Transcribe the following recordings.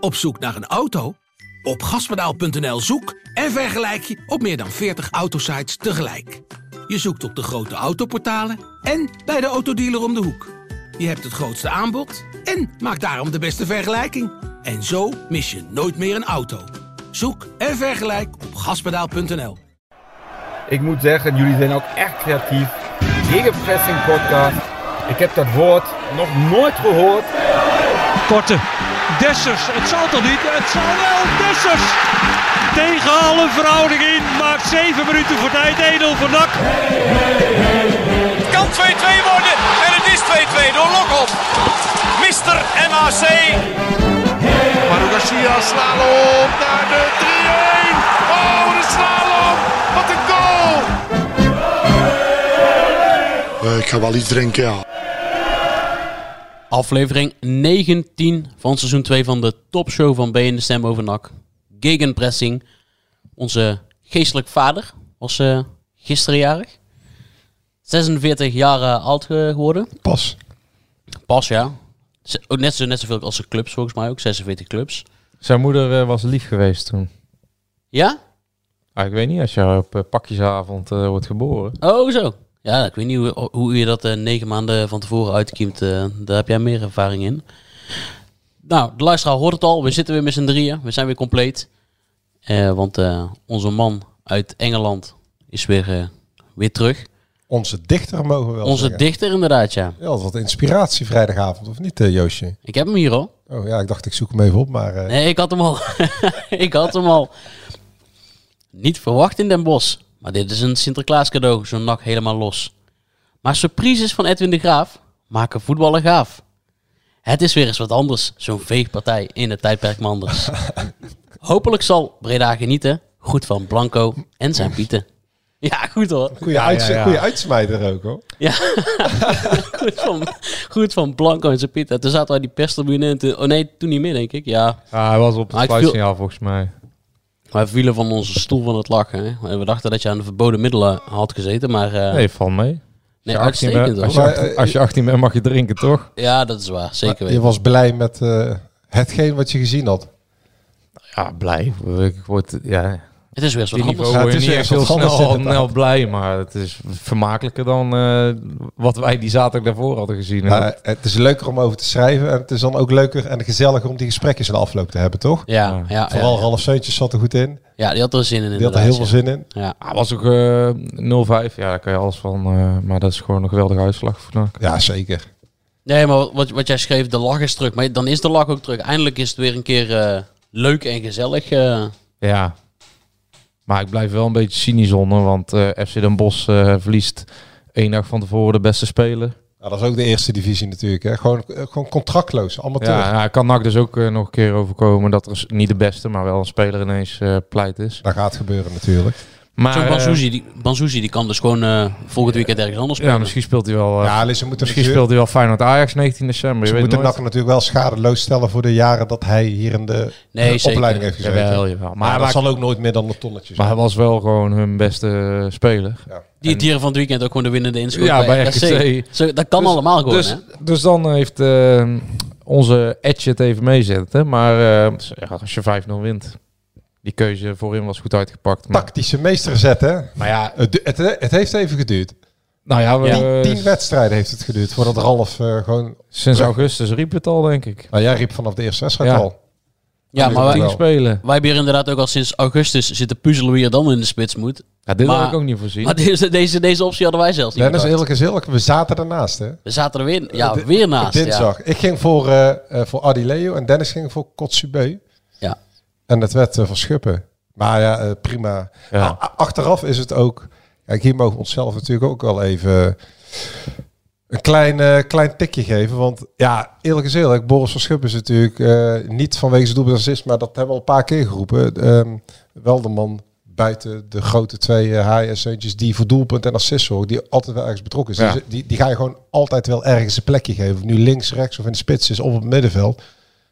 Op zoek naar een auto? Op gaspedaal.nl zoek en vergelijk je op meer dan 40 autosites tegelijk. Je zoekt op de grote autoportalen en bij de autodealer om de hoek. Je hebt het grootste aanbod en maakt daarom de beste vergelijking. En zo mis je nooit meer een auto. Zoek en vergelijk op gaspedaal.nl. Ik moet zeggen, jullie zijn ook echt creatief. Gegenpressing podcast. Ik heb dat woord nog nooit gehoord. Korte. Dessers. Het zal toch niet? Het zal wel. Dessers. Tegen alle verhouding in. Maakt 7 minuten voor tijd. 1-0 voor NAC. Het kan 2-2 worden. En het is 2-2 door Lokop. Mister MAC. Manu Garcia slalom naar de 3-1. Oh, de slalom. Wat een goal. ik ga wel iets drinken, ja. Aflevering 19 van seizoen 2 van de topshow van B in de Stem over NAC. Gegenpressing. Onze geestelijk vader was uh, gisteren jarig. 46 jaar uh, oud geworden. Pas. Pas, ja. Ook net, zo, net zoveel als de clubs volgens mij ook. 46 clubs. Zijn moeder uh, was lief geweest toen. Ja? Ah, ik weet niet, als je op pakjesavond wordt geboren. Oh, zo. Ja, ik weet niet hoe, hoe je dat uh, negen maanden van tevoren uitkiemt. Uh, daar heb jij meer ervaring in. Nou, de luisteraar hoort het al. We zitten weer met z'n drieën. We zijn weer compleet. Uh, want onze man uit Engeland is weer, weer terug. Onze dichter mogen we wel Onze zeggen. dichter inderdaad, ja. Ja, dat wat inspiratie vrijdagavond, of niet Joosje? Ik heb hem hier al. Oh ja, ik dacht ik zoek hem even op, maar... Nee, ik had hem al. ik had hem al. Niet verwacht in Den Bosch. Maar dit is een Sinterklaas cadeau, zo'n nak helemaal los. Maar surprises van Edwin de Graaf maken voetballen gaaf. Het is weer eens wat anders, zo'n veegpartij in het tijdperk Manders. Hopelijk zal Breda genieten, goed van Blanco en zijn Pieten. Ja, goed hoor. Goeie, ja, uits ja, ja. goeie uitsmijter ook hoor. Ja, goed, van, goed van Blanco en zijn Pieten. Toen zaten wij die perstribune en toen, oh nee, toen niet meer denk ik. Ja, ja hij was op het sluitsignaal volgens mij. Wij vielen van onze stoel van het lachen. Hè? We dachten dat je aan de verboden middelen had gezeten, maar... Uh... Nee, val mee. Nee, als je, 18 bent, als, je 18, als je 18 bent mag je drinken, toch? Ja, dat is waar. Zeker weten. Je was blij met uh, hetgeen wat je gezien had? Ja, blij. Ik word, ja, het is weer zo anders. Ja, het is niet echt heel snel, snel blij, maar het is vermakelijker dan uh, wat wij die zaterdag daarvoor hadden gezien. Ja, het is leuker om over te schrijven en het is dan ook leuker en gezelliger om die gesprekjes in de afloop te hebben, toch? Ja, ja. Vooral ja, Ralf Seuntjes zat er goed in. Ja, die had er zin in. Die had er heel veel zin in. Ja. Ah, was ook uh, 0-5. Ja, daar kan je alles van. Uh, maar dat is gewoon een geweldige uitslag. Vandaag. Ja, zeker. Nee, maar wat, wat jij schreef, de lach is terug. Maar dan is de lach ook terug. Eindelijk is het weer een keer uh, leuk en gezellig. Ja, maar ik blijf wel een beetje cynisch onder, want uh, FC Den Bosch uh, verliest één dag van tevoren de beste speler. Dat is ook de eerste divisie natuurlijk. Hè? Gewoon, gewoon contractloos, amateur. Ja, kan NAC dus ook uh, nog een keer overkomen dat er niet de beste, maar wel een speler ineens pleit is. Dat gaat gebeuren natuurlijk. Maar Zo'n Banzuzi, die, die kan dus gewoon uh, volgend weekend ergens anders spelen. Ja, misschien speelt hij wel. Uh, ja, dus moeten misschien speelt hij wel Feyenoord Ajax 19 december. Ze moeten NAC natuurlijk wel schadeloos stellen voor de jaren dat hij hier in de, nee, de opleiding heeft gezeten. Jawel, jawel. Maar, maar hij dat zal ook nooit meer dan een tonnetje zijn. Maar hij was wel gewoon hun beste speler. Ja. Die het dieren van het weekend ook gewoon de winnende inschot ja, bij RKC. Zo, dat kan dus, allemaal gewoon, dus, hè? dus dan heeft uh, onze Edge het even meezetten. Maar ja, als je 5-0 wint die keuze voorin was goed uitgepakt. Maar... Tactische meesterzet, hè? Maar ja, het, het, het heeft even geduurd. Nou ja, we, tien, tien wedstrijden heeft het geduurd voordat Ralf uh, gewoon... Sinds augustus riep het al, denk ik. Nou, jij riep vanaf de eerste wedstrijd ja. al. Ja, maar wij, spelen. wij hebben hier inderdaad ook al sinds augustus zitten puzzelen wie er dan in de spits moet. Ja, dit maar, had ik ook niet voorzien. Maar deze, deze, deze optie hadden wij zelfs niet Nee, dat is eerlijk is eerlijk. We zaten ernaast, hè? We zaten er weer, ja, weer naast. Dinsdag. Ja. Ik ging voor, uh, uh, voor Adi Leo en Dennis ging voor Kotsubeu. En het werd uh, van Schuppen. Maar ja, uh, prima. Ja. Achteraf is het ook... Kijk, hier mogen we onszelf natuurlijk ook wel even een klein, uh, klein tikje geven. Want ja, eerlijk is eerlijk, Boris van Schuppen is natuurlijk uh, niet vanwege zijn doelpunt maar dat hebben we al een paar keer geroepen. Um, wel de man buiten de grote twee uh, HS'tjes die voor doelpunt en assist zorgen, die altijd wel ergens betrokken is. Ja. Dus die, die ga je gewoon altijd wel ergens een plekje geven. Of nu links, rechts of in de spits is of op het middenveld.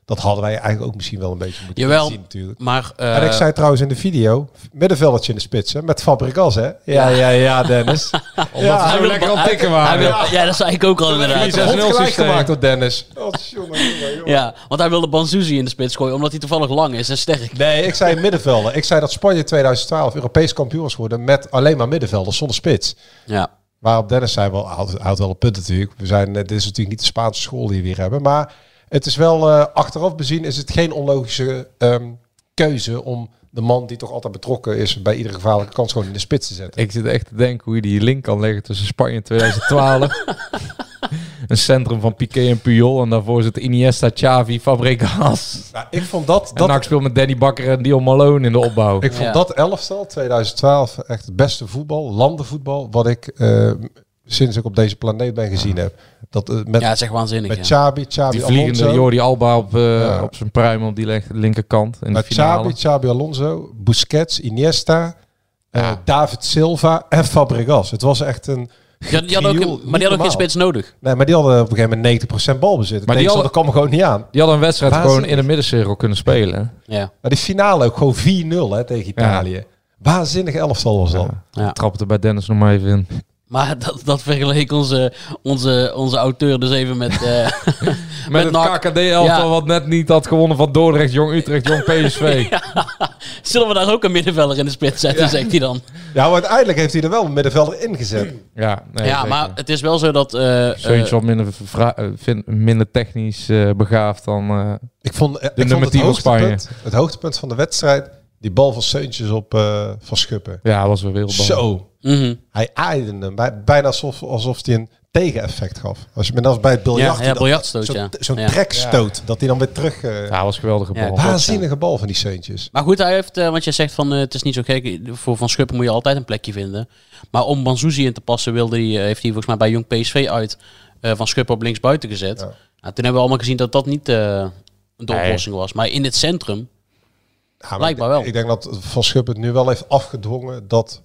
Dat hadden wij eigenlijk ook misschien wel een beetje moeten Jawel. zien natuurlijk. Maar eh, en ik zei trouwens in de video, middenveldetje in de spits, hè, met Fabregas, hè? Ja, ja, ja, Dennis. Omdat we hij wil- lekker aan het tikken hij waren. wil- ja, dat zei ik ook al inderdaad. Rond nul gelijk systeem. gemaakt door Dennis. Oh, jongen, jongen, jongen. Ja, want hij wilde Banzuzi in de spits gooien, omdat hij toevallig lang is en sterk. Nee, ik zei middenvelder. Ik zei dat Spanje 2012 Europees kampioen was geworden met alleen maar middenvelders zonder spits. Ja. Waarop Dennis zei wel, hij hij had wel een punt natuurlijk. We zijn, eh, dit is natuurlijk niet de Spaanse school die we hier hebben. Maar het is wel, eh, achteraf bezien is het geen onlogische ehm, keuze om de man die toch altijd betrokken is bij iedere gevaarlijke kans gewoon in de spits te zetten. Ik zit echt te denken hoe je die link kan leggen tussen Spanje in 2012. een centrum van Piqué en Puyol. En daarvoor zit Iniesta, Xavi, Fabregas. Nou, ik vond dat, En dat NAC speelt met Danny Bakker en Dion Malone in de opbouw. Ik vond Ja. dat elftal 2012 echt het beste voetbal, landenvoetbal, wat ik eh, sinds ik op deze planeet ben gezien heb. Dat eh, met ja, echt waanzinnig. met ja. Chabi, Chabi die vliegende Alonso, Jordi Alba op, eh, Ja. op zijn pruim op die linkerkant. In de met finale. Chabi, Chabi Alonso, Busquets, Iniesta, eh, Ja. David Silva en Fabregas. Het was echt een. Had- die had ook, een- niet maar die had ook geen spits nodig. Nee, maar die hadden op een gegeven moment 90% balbezit. Maar Maar die die kwam er gewoon niet aan. Die hadden een wedstrijd gewoon in de middencirkel kunnen spelen. Ja. Maar die finale ook gewoon 4-0 hè, tegen Italië. Waanzinnig elftal was dat. Ja. Trap het er bij Dennis nog maar even in. Maar dat, dat vergeleek onze, onze, onze auteur dus even met... eh, Met, het NAC. KKD-elftal Ja. wat net niet had gewonnen van Dordrecht, Jong Utrecht, Jong PSV. Zullen we daar ook een middenvelder in de spits zetten, zegt hij dan. Ja, maar uiteindelijk heeft hij er wel een middenvelder ingezet. Ja, nee, ja, maar het is wel zo dat... eh, eh, Zeuntje wat minder, eh, vind- minder technisch eh, begaafd dan... eh, Ik vond, eh, ik nummer vond het, 10 van Spanje. hoogtepunt, het hoogtepunt van de wedstrijd, die bal van Seuntjes op eh, Van Schuppen. ja, was weer wereldbal. Zo. mhm. Hij aaide hem, bij- bijna alsof, alsof hij een tegeneffect gaf. Als je met als bij het biljart. Ja, ja, biljartstoot, Zo'n ja. zo'n Ja. trekstoot, dat hij dan weer terug... eh Ja, was een geweldige Ja, bal. waar- waanzinnige bal van die Seuntjes. Maar goed, hij heeft, eh, want jij zegt van het is niet zo gek. Voor Van Schuppen moet je altijd een plekje vinden. Maar om Banzuzi in te passen wilde hij, heeft hij volgens mij bij Jong PSV uit eh, Van Schuppen op links buiten gezet. Ja. Nou, toen hebben we allemaal gezien dat dat niet eh, de Nee. oplossing was. Maar in het centrum, Ja, wel. Ik denk dat Van Schuppen het nu wel heeft afgedwongen dat...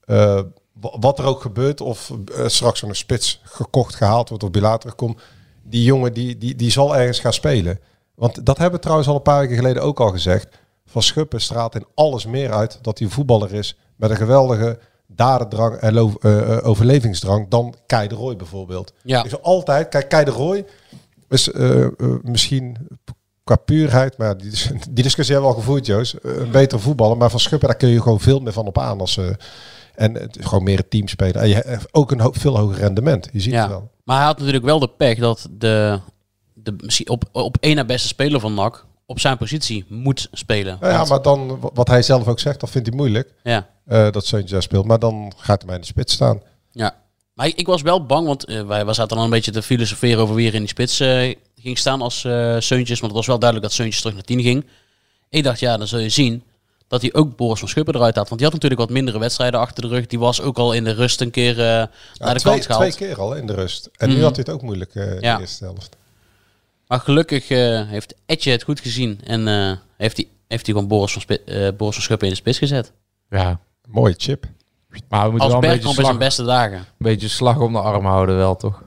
eh, wa- wat er ook gebeurt, of eh, straks een spits gekocht, gehaald wordt of Bilater terugkomt, die jongen die, die, die zal ergens gaan spelen. Want dat hebben we trouwens al een paar weken geleden ook al gezegd. Van Schuppen straalt in alles meer uit dat hij voetballer is met een geweldige dadendrang en eh, overlevingsdrang dan Kei de Roy bijvoorbeeld. Ja. Zeg altijd, kijk, Kei de Roy is misschien qua puurheid, maar die, die discussie hebben we al gevoerd, Joost. Eh, Een betere voetballer, maar van Schuppen daar kun je gewoon veel meer van op aan als eh, en het is gewoon meer een team spelen. En je hebt ook een veel hoger rendement. Je ziet het wel. Maar hij had natuurlijk wel de pech dat de, de misschien op, op één na beste speler van NAC op zijn positie moet spelen. Ja, ja, maar dan, wat hij zelf ook zegt, dat vindt hij moeilijk. ja. eh, dat speelt. Maar dan gaat hij mij in de spits staan. Ja, maar ik, ik was wel bang, want eh, wij, wij zaten dan een beetje te filosoferen over wie er in die spits eh, ging staan als eh Seuntjes. Want het was wel duidelijk dat Seuntjes terug naar 10 ging. Ik dacht, ja, dan zul je zien dat hij ook Boris van Schuppen eruit had. Want die had natuurlijk wat mindere wedstrijden achter de rug. Die was ook al in de rust een keer eh, naar de twee, kant gehaald. twee keer al in de rust. En Mhm. nu had hij het ook moeilijk eh in Ja. de eerste helft. Maar gelukkig eh, heeft Etje het goed gezien. En eh, heeft hij heeft hij gewoon Boris van, Spi- eh, Boris van Schuppen in de spits gezet. Ja, Mooie chip. maar we moeten Als wel een beetje, slag, zijn beste dagen. een beetje slag om de arm houden wel, toch?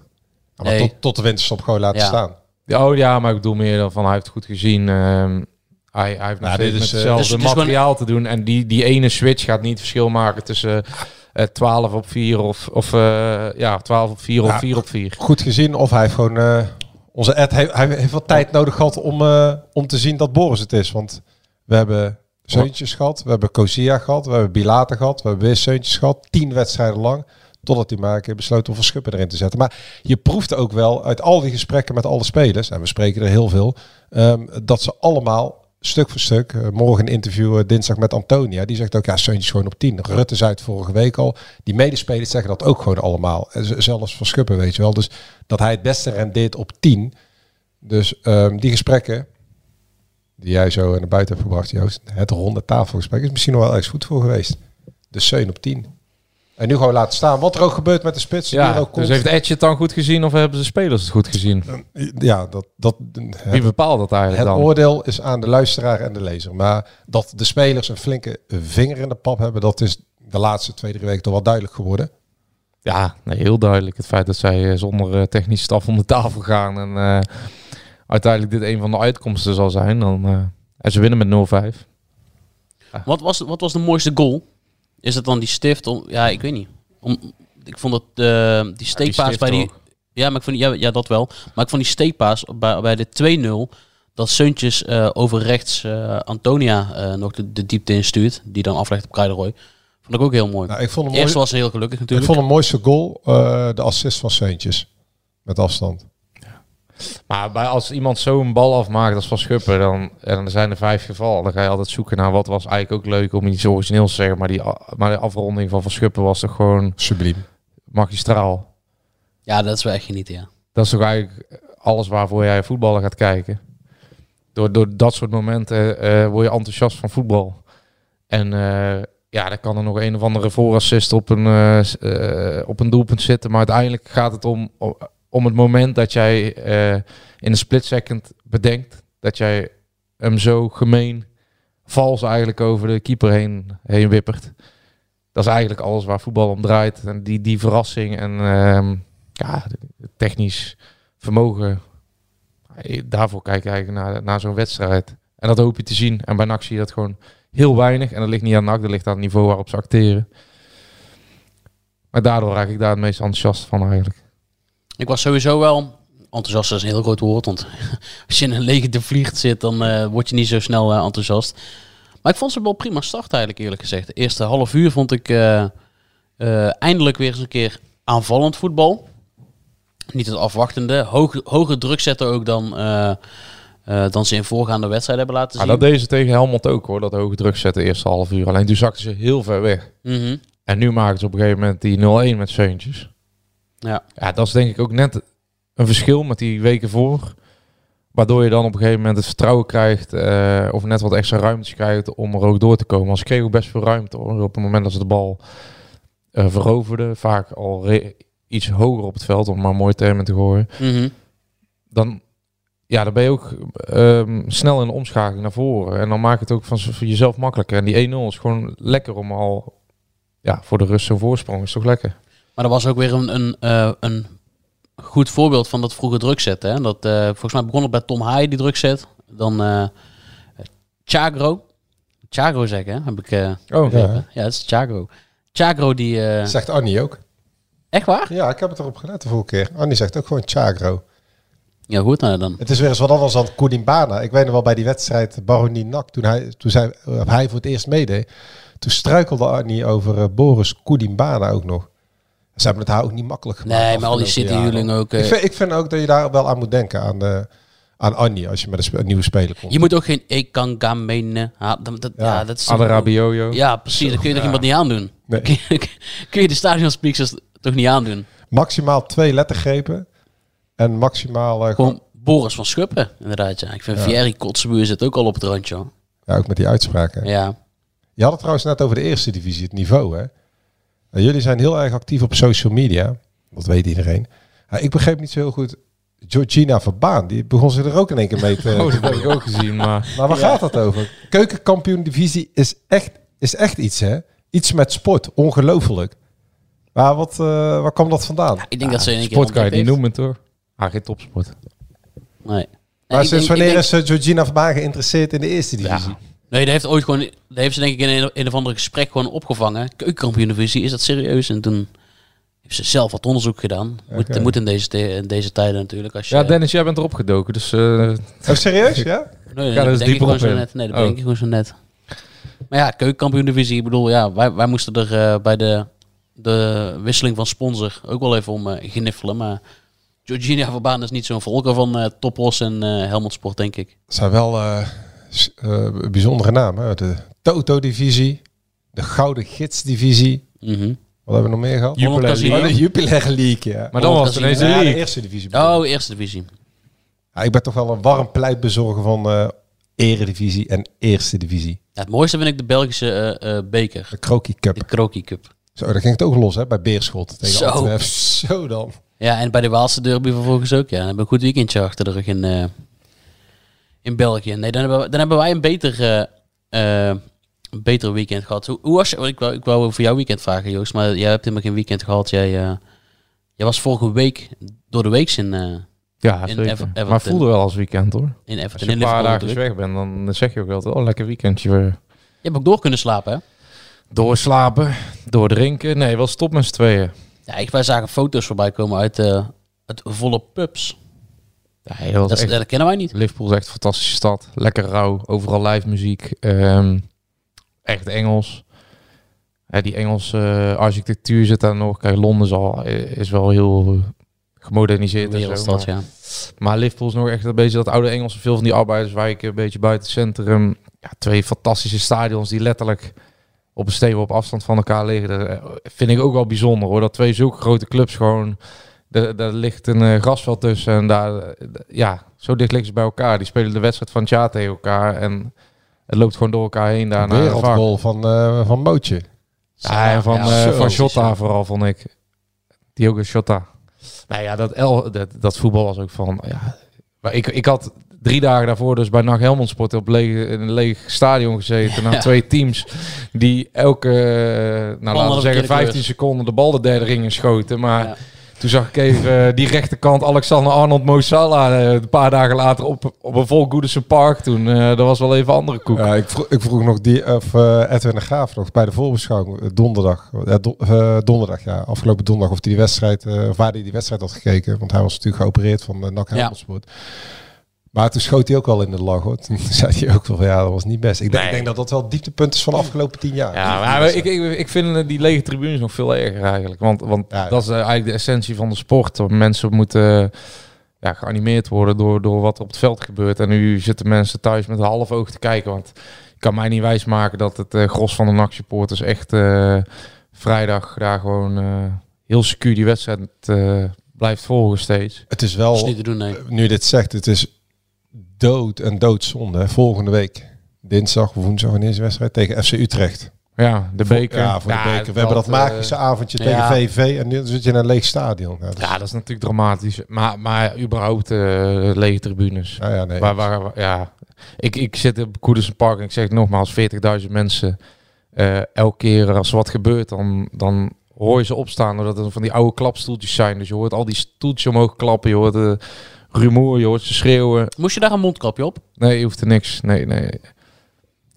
Ja, maar Nee. tot, tot de winterstop gewoon laten Ja. staan. Ja, Oh ja, maar ik bedoel meer dan van hij heeft goed gezien. ehm, hij, hij heeft nog dit is, eh, hetzelfde dus- dus gewoon- materiaal te doen. En die, die ene switch gaat niet verschil maken tussen eh 12 op 4 of, of eh, ja, 12 op 4 of Ja. 4 op 4. Goed gezien of hij heeft gewoon... eh, onze Ed heeft, hij heeft wat tijd nodig gehad om, eh, om te zien dat Boris het is. Want we hebben Zeuntjes gehad, we hebben Kozia gehad, we hebben Bilater gehad, we hebben weer Zeuntjes gehad. Tien wedstrijden lang. Totdat een keer besloot om Van Schuppen erin te zetten. Maar je proeft ook wel uit al die gesprekken met alle spelers, en we spreken er heel veel, ehm, dat ze allemaal stuk voor stuk, eh, morgen een interview dinsdag met Antonia, die zegt ook, ja, Seuntjes gewoon op 10. Rutte zei het vorige week al. Die medespelers zeggen dat ook gewoon allemaal. En zelfs Van Schuppen, weet je wel. Dus dat hij het beste rendeert op 10. Dus ehm, die gesprekken die jij zo naar buiten hebt gebracht, Joost, het ronde tafelgesprek, is misschien nog wel ergens goed voor geweest. De Seun op 10. En nu gewoon laten staan. Wat er ook gebeurt met de spits. die er Ja, ook komt. dus heeft Edge het dan goed gezien of hebben de spelers het goed gezien? Ja, dat, dat, Wie het, bepaalt dat eigenlijk het dan? oordeel is aan de luisteraar en de lezer. Maar dat de spelers een flinke vinger in de pap hebben, dat is de laatste twee, drie weken toch wel duidelijk geworden. Ja, nee, heel duidelijk. Het feit dat zij eh, zonder eh, technische staf om de tafel gaan en eh, uiteindelijk dit een van de uitkomsten zal zijn, dan... eh, en ze winnen met 0-5. Wat was, wat was de mooiste goal? Is het dan die stift? Om, ja, ik weet niet. Om, ik vond dat eh, die steekpaas bij die... ook. Ja, maar ik vond, ja, ja, dat wel. Maar ik vond die steekpaas bij, bij de 2-0... Dat Seuntjes eh, over rechts eh, Antonia eh, nog de, de diepte instuurt. Die dan aflegt op Kruideroy. Vond ik ook heel mooi. Nou, ik vond hem Eerst mooi, was ze heel gelukkig ik natuurlijk. vond de mooiste goal eh, de assist van Seuntjes. Met afstand. Maar bij, als iemand zo een bal afmaakt als Van Schuppen, dan, en er zijn er vijf gevallen, dan ga je altijd zoeken naar wat was eigenlijk ook leuk om iets origineels te zeggen. Maar, die, maar de afronding van Van Schuppen was toch gewoon Subliem. magistraal. Ja, dat is wel echt genieten, ja. Dat is toch eigenlijk alles waarvoor jij voetballen gaat kijken. Door, door dat soort momenten eh, word je enthousiast van voetbal. En eh, ja, dan kan er nog een of andere voorassist op een, eh, eh, op een doelpunt zitten. Maar uiteindelijk gaat het om, om, om het moment dat jij eh, in een split second bedenkt dat jij hem zo gemeen, vals eigenlijk over de keeper heen, heen wippert. Dat is eigenlijk alles waar voetbal om draait. En die, die verrassing en ehm, ja, technisch vermogen. Daarvoor kijk ik eigenlijk naar, naar zo'n wedstrijd. En dat hoop je te zien. En bij NAC zie je dat gewoon heel weinig. En dat ligt niet aan NAC, dat ligt aan het niveau waarop ze acteren. Maar daardoor raak ik daar het meest enthousiast van eigenlijk. Ik was sowieso wel... Enthousiast is een heel groot woord, want als je in een lege de vliegt zit, dan eh, word je niet zo snel eh, enthousiast. Maar ik vond ze wel prima start eigenlijk, eerlijk gezegd. De eerste half uur vond ik eh, eindelijk weer eens een keer aanvallend voetbal. Niet het afwachtende. Hoog, hoger druk zetten ook dan, dan ze in voorgaande wedstrijden hebben laten zien. dat deden ze tegen Helmond ook hoor, dat hoge druk zetten eerste half uur. Alleen toen zakten ze heel ver weg. Mhm. En nu maken ze op een gegeven moment die 0-1 met Seuntjes. Ja. Ja, dat is denk ik ook net een verschil met die weken voor. Waardoor je dan op een gegeven moment het vertrouwen krijgt. eh, of net wat extra ruimte krijgt om er ook door te komen. Want ze kregen ook best veel ruimte hoor. Op het moment dat ze de bal eh, veroverden. Vaak al iets hoger op het veld, om maar mooi termen te gooien. Mhm. Dan, ja, dan ben je ook ehm, snel in de omschakeling naar voren. En dan maakt het ook van voor jezelf makkelijker. En die 1-0 is gewoon lekker om al ja, voor de rust zo'n voorsprong. Is toch lekker? Maar dat was ook weer een, een, eh, een goed voorbeeld van dat vroege druk zetten. Hè? Dat, eh, volgens mij begon het bij Tom Haaien die druk zet. Dan eh Chagro. Chagro zeggen, hè? heb ik eh Oh, begrepen. Ja, het is Chagro. Chagro die... eh, Zegt Annie ook. echt waar? Ja, ik heb het erop gelet de vorige keer. Annie zegt ook gewoon Chagro. Ja, goed nou dan. Het is weer eens wat anders dan Koulimbana. Ik weet nog wel bij die wedstrijd Baronie Nak, toen hij, toen zij, hij voor het eerst meedeed. Toen struikelde Annie over Boris Koulimbana ook nog. Ze hebben het haar ook niet makkelijk gemaakt. Nee, maar al die City-huurlingen jaren. ook... eh, Ik, vind, ik vind ook dat je daar wel aan moet denken, aan, de, aan Annie, als je met een, spe- een nieuwe speler komt. je moet ook geen Ekangamene... Ha, dat, dat, ja. Ja. dat is Adarabioyo. Ja, precies. Dat kun je toch iemand niet aandoen? Nee. Kun, je, kun je de stadionspeakers toch niet aandoen? Maximaal twee lettergrepen en maximaal... eh, Gewoon Boris van Schuppen, inderdaad. Ja. Ik vind Ja. Kotzebuur zit ook al op het randje. hoor. ja, ook met die uitspraken. Ja. Je had het trouwens net over de eerste divisie, het niveau. Hè? En jullie zijn heel erg actief op social media. Dat weet iedereen. Ja, ik begreep niet zo heel goed. Georgina Verbaan, die begon ze er ook in één keer mee te... Oh, dat heb ik ook gezien. Maar Maar waar gaat dat over? Keukenkampioen divisie is echt, is echt iets, hè? Iets met sport. Ongelooflijk. Maar wat, eh, waar kwam dat vandaan? Ik denk dat ze in één keer sport kan je niet noemen toch? Ah, geen topsport. Nee. Nee, Maar ik sinds denk- wanneer denk- is eh, Georgina Verbaan geïnteresseerd in de eerste divisie? Nee, dat heeft ooit gewoon... Dat heeft ze denk ik in een, een of ander gesprek gewoon opgevangen. Keukenkampioen-divisie, is dat serieus? En toen heeft ze zelf wat onderzoek gedaan. Moet, moet in, deze, in deze tijden natuurlijk. Als je, Ja, Dennis, jij bent erop gedoken. Dus eh, Oh, serieus? Ja? Nee, er dat ik dieper gewoon op net. Nee, dat Oh. denk ik gewoon zo net. Maar ja, keukenkampioen-divisie. Ik bedoel, ja, wij, wij moesten er eh, bij de, de wisseling van sponsor ook wel even om eh, gniffelen. Maar Georgina Verbaan is niet zo'n volker van eh Topos en eh Helmond Sport, denk ik. Zijn wel eh, eh, bijzondere namen. hè? De Toto-divisie. De Gouden Gids-divisie. Mhm. Wat hebben we nog meer gehad? Jupiler Casino. Oh, de Jupiler League, ja. maar dan was het ineens de Ja, de league. eerste divisie. bedoel. Oh, eerste divisie. Ja, ik ben toch wel een warm pleitbezorger van eh eredivisie en eerste divisie. Ja, het mooiste vind ik de Belgische eh, eh, beker. De Kroki Cup. De Kroki Cup. Zo, daar ging het ook los hè, bij Beerschot tegen Zo. Antwerpen. Zo dan. Ja, en bij de Waalse derby vervolgens ook. Ja, dan hebben we een goed weekendje achter de rug in, eh, in België. Nee, dan hebben, we, dan hebben wij een beter, eh, eh, een beter weekend gehad. Hoe, hoe was je, ik, wou, ik wou over jouw weekend vragen, Joost. Maar jij hebt helemaal geen weekend gehad. Jij, eh, jij was vorige week door de week in, Ja, In zeker. Ever- Everton. maar voelde wel als weekend hoor. In Als Everton je een paar dagen weg bent, dan zeg je ook wel, oh lekker weekendje weer. Je hebt ook door kunnen slapen, hè? Doorslapen, doordrinken. Nee, wel stop met z'n tweeën. Ja, ik, wij zagen foto's voorbij komen uit het volle pubs. Ja, heel Dat, echt, dat kennen wij niet. Liverpool is echt een fantastische stad. Lekker rauw, overal live muziek. Ehm, echt Engels. Ja, die Engelse eh, architectuur zit daar nog. Kijk, Londen is, al, is wel heel eh, gemoderniseerd. en zo, maar- ja. Maar Liverpool is nog echt een beetje dat oude Engelse. Veel van die arbeiderswijken, een beetje buiten het centrum. Ja, twee fantastische stadions die letterlijk op een stevig op afstand van elkaar liggen. Dat eh, vind ik ook wel bijzonder hoor. Dat twee zulke grote clubs gewoon... Daar, daar ligt een eh, grasveld tussen en daar... eh, ja, zo dicht liggen ze bij elkaar. Die spelen de wedstrijd van het jaar tegen elkaar. En het loopt gewoon door elkaar heen daar VAR. Wereldgoal van, eh van Mootje. Ja, en van, Ja, eh, van Jota vooral, vond ik. Diogo Jota. Nou ja, dat, El, dat, dat voetbal was ook van... Ja, maar ik, ik had drie dagen daarvoor dus bij NAC Helmond Sport op lege, in een leeg stadion gezeten. Naar Ja. twee teams die elke, nou laten we zeggen, verkeerde 15 kleur. seconden de bal de derde ring inschoten. Maar Ja. Toen zag ik even eh, die rechterkant Alexander Arnold Mo Salah eh, een paar dagen later op, op een vol Goodison Park. Toen eh, dat was wel even andere koek. Ja, ik, vroeg, ik vroeg nog die, of eh, Edwin de Graaf nog bij de voorbeschouwing donderdag. do- donderdag, ja. Afgelopen donderdag of hij die wedstrijd, eh, of waar hij die wedstrijd had gekeken. Want hij was natuurlijk geopereerd van de NAC Ja. Maar toen schoot hij ook al in de lach hoor. Toen zei hij ook wel van ja, dat was niet best. Ik denk, Nee. ik denk dat dat wel het dieptepunt is van de afgelopen tien jaar. Ja, maar ik, ik, ik vind die lege tribunes nog veel erger eigenlijk. Want, want Ja, ja. dat is eh, eigenlijk de essentie van de sport. Mensen moeten eh, ja, geanimeerd worden door, door wat er op het veld gebeurt. En nu zitten mensen thuis met een half oog te kijken. Want ik kan mij niet wijsmaken dat het eh, gros van de NAC-supporters echt eh, vrijdag daar gewoon eh, heel secuur die wedstrijd eh, blijft volgen steeds. Het is Dat is wel, niet te doen, nee. nu je dit zegt, het is dood en doodzonde. Volgende week, dinsdag of woensdag, wanneer is de wedstrijd? Tegen FC Utrecht. Ja, de beker. Ja, voor de beker. We hebben dat eh, magische avondje tegen ja. VV en nu zit je in een leeg stadion. Ja, dat is- Ja, dat is natuurlijk dramatisch. Maar, maar überhaupt eh, lege tribunes. ja, ja, nee. Waar, waar, waar- ja. ik, ik zit op Koedersen Park en ik zeg nogmaals, 40.000 mensen. eh, elke keer als er wat gebeurt, dan, dan hoor je ze opstaan. Doordat er van die oude klapstoeltjes zijn. Dus je hoort al die stoeltjes omhoog klappen. Je hoort de rumoer, je hoort ze schreeuwen. Moest je daar een mondkapje op? Nee, je hoeft er niks. Nee, nee. Ik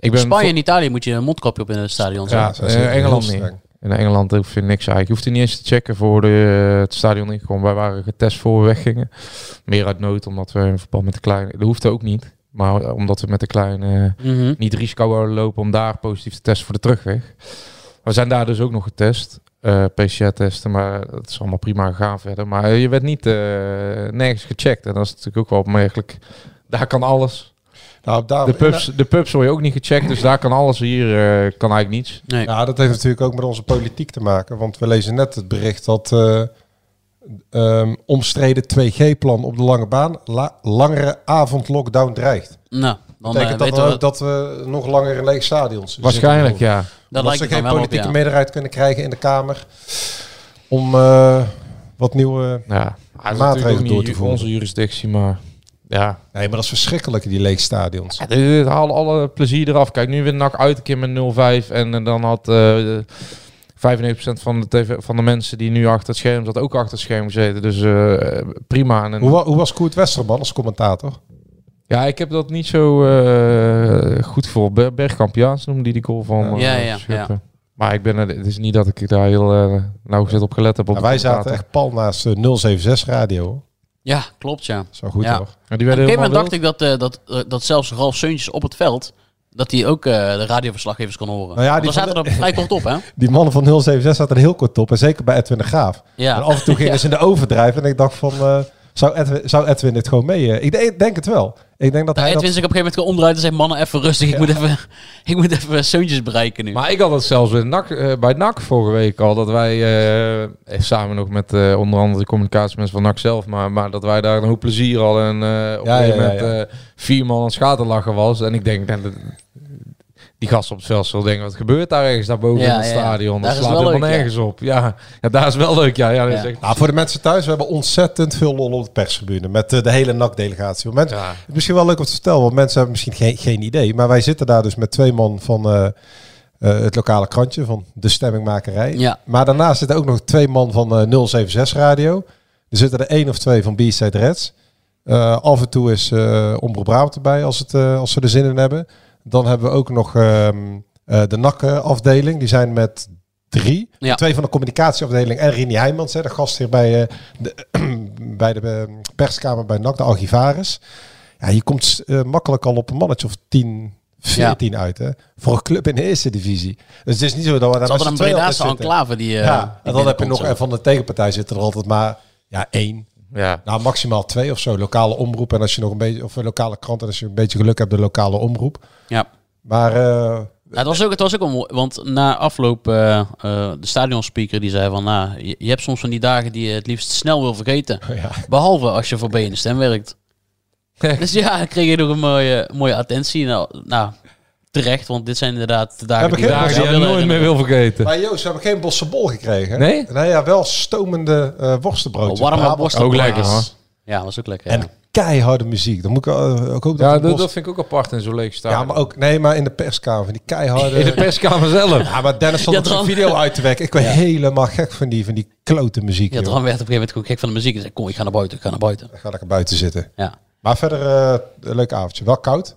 In ben Spanje en Italië moet je een mondkapje op in het stadion. Ja, heel Engeland niet. In Engeland hoef je niks eigenlijk. Je hoeft er niet eens te checken voor de, het stadion ingekomen. Wij waren getest voor we weggingen. Meer uit nood, omdat we in verband met de kleine... Dat hoefde ook niet. Maar omdat we met de kleine Mhm. niet risico lopen om daar positief te testen voor de terugweg. We zijn daar dus ook nog getest. Eh, PCR-testen, maar dat is allemaal prima gegaan verder. Maar je werd niet eh, nergens gecheckt. En dat is natuurlijk ook wel opmerkelijk. Daar kan alles. Nou, daar, De pubs, de pubs word je ook niet gecheckt, dus daar kan alles. Hier eh, kan eigenlijk niets. Nee. Ja, dat heeft natuurlijk ook met onze politiek te maken. Want we lezen net het bericht dat eh, ehm, omstreden 2G-plan op de lange baan la- langere avondlockdown dreigt. Nou, dan Dat eh, betekent dat, weten we, we... dat we nog langer in lege stadions. Waarschijnlijk, ja. dat lijkt ze geen wel op, politieke ja. meerderheid kunnen krijgen in de Kamer om eh, wat nieuwe... ja. Maatregelen door niet te voeren. onze jurisdictie, maar ja. Nee, maar dat is verschrikkelijk, die lege stadions. Ja, dit- dit haalt alle plezier eraf. Kijk, nu wint NAC uit een keer met 0-5. En, eh, dan had eh 95% van de, TV, van de mensen die nu achter het scherm zat ook achter het scherm gezeten. Dus eh, prima. En, Hoe, hoe was Koert Westerman als commentator? Ja, ik heb dat niet zo eh, goed voor. Ber- Bergkamp Jaans noemde die die goal van Ja. eh, Ja, ja. Maar ik ben er, het is niet dat ik daar heel eh nauwgezet op gelet heb. Op Ja, wij zaten echt pal naast eh, 076 radio. Ja, klopt, ja. Zo goed Ja. Ja, die Op werden een gegeven moment dacht ik dat, eh, dat, dat zelfs Ralf Seuntjes op het veld... dat hij ook eh, de radioverslaggevers kon horen. Nou ja, die zaten er vrij kort op, hè? Die mannen van 076 zaten er heel kort op. En zeker bij Edwin de Graaf. Ja. En af en toe gingen ze in de overdrijven. En ik dacht van, eh, zou, Edwin, zou Edwin dit gewoon mee? eh? ik denk, denk het wel. Ik denk dat Nou, hij Edwin dat... zich op een gegeven moment gewoon omdraait en zei... mannen, even rustig, ik, moet even, ik moet even Seuntjes bereiken nu. Maar ik had het zelfs bij NAC, eh, bij NAC vorige week al. Dat wij eh, samen nog met eh, onder andere de communicatiemensen van NAC zelf. Maar, maar dat wij daar een hoop plezier hadden. En eh op Ja, een ja, gegeven ja, moment eh, vier man aan het schaterlachen was. En ik denk, dat- die gasten op het veld zullen denken, wat gebeurt daar ergens daarboven Ja, in het ja, stadion? Daar Dat slaat wel helemaal leuk, ja. nergens op. Ja. ja, daar is wel leuk. Ja, ja, dat echt- Nou, voor de mensen thuis, we hebben ontzettend veel lol op de perstribune. Met eh, de hele NAC-delegatie. Het is misschien wel leuk om te vertellen, want mensen hebben misschien geen, geen idee. Maar wij zitten daar dus met twee man van eh, eh, het lokale krantje, van de stemmingmakerij. Ja. Maar daarnaast zitten ook nog twee man van eh 076 Radio. Er zitten er één of twee van B-Side Reds. Eh, af en toe is eh Omroep Brabant erbij als, het, eh, als ze er zin in hebben. Dan hebben we ook nog ehm, eh, de NAC-afdeling. Die zijn met drie. Ja. Twee van de communicatieafdeling en Rini Heijmans, hè, de gast hier bij, eh, de, bij de eh, perskamer bij NAC, de archivaris. Ja, je komt eh, makkelijk al op een mannetje of 10, 14 uit. Hè, voor een club in de eerste divisie. Dus het is niet zo dat we daar z'n een Bredaanse enclave die... ja, en dan heb je nog, en van de tegenpartij zitten er altijd maar ja, één. Ja. Nou, maximaal twee of zo. Lokale omroep. En als je nog een beetje, of een lokale krant. En als je een beetje geluk hebt, de lokale omroep. Ja. Maar eh, Nou, het, was ook, het was ook wel mooi, want na afloop, eh, eh, de stadionspeaker die zei van, nou, je, je hebt soms van die dagen die je het liefst snel wil vergeten. ja. Behalve als je voor Stem werkt. dus ja, dan kreeg je nog een mooie, mooie attentie. Nou, nou, terecht, want dit zijn inderdaad de dagen Heb die ik Dagen die je nooit meer wil vergeten. Maar Joost, we hebben geen bosse bol gekregen. Nee? Nou ja, wel stomende eh worstenbroodjes. Oh, warme worstenbroodjes. Ook lekker, hoor. Ja, dat was ook lekker. En ja. keiharde muziek. Dan moet ik uh, ook dat Ja, dat, bos- dat vind ik ook apart in zo'n leeg staan. Ja, maar ook... Nee, maar in de perskamer. van Die keiharde... in de perskamer zelf. Ja, maar Dennis stond Ja, Dran- video uit te werken. Ik ben helemaal gek van die, van die klote muziek. Ja. Dran werd op een gegeven moment gewoon gek van de muziek. En zei, kom, ik ga naar buiten, ik ga naar buiten. Dan ga lekker buiten zitten. Ja. Maar verder eh, een leuk avondje. Wel koud.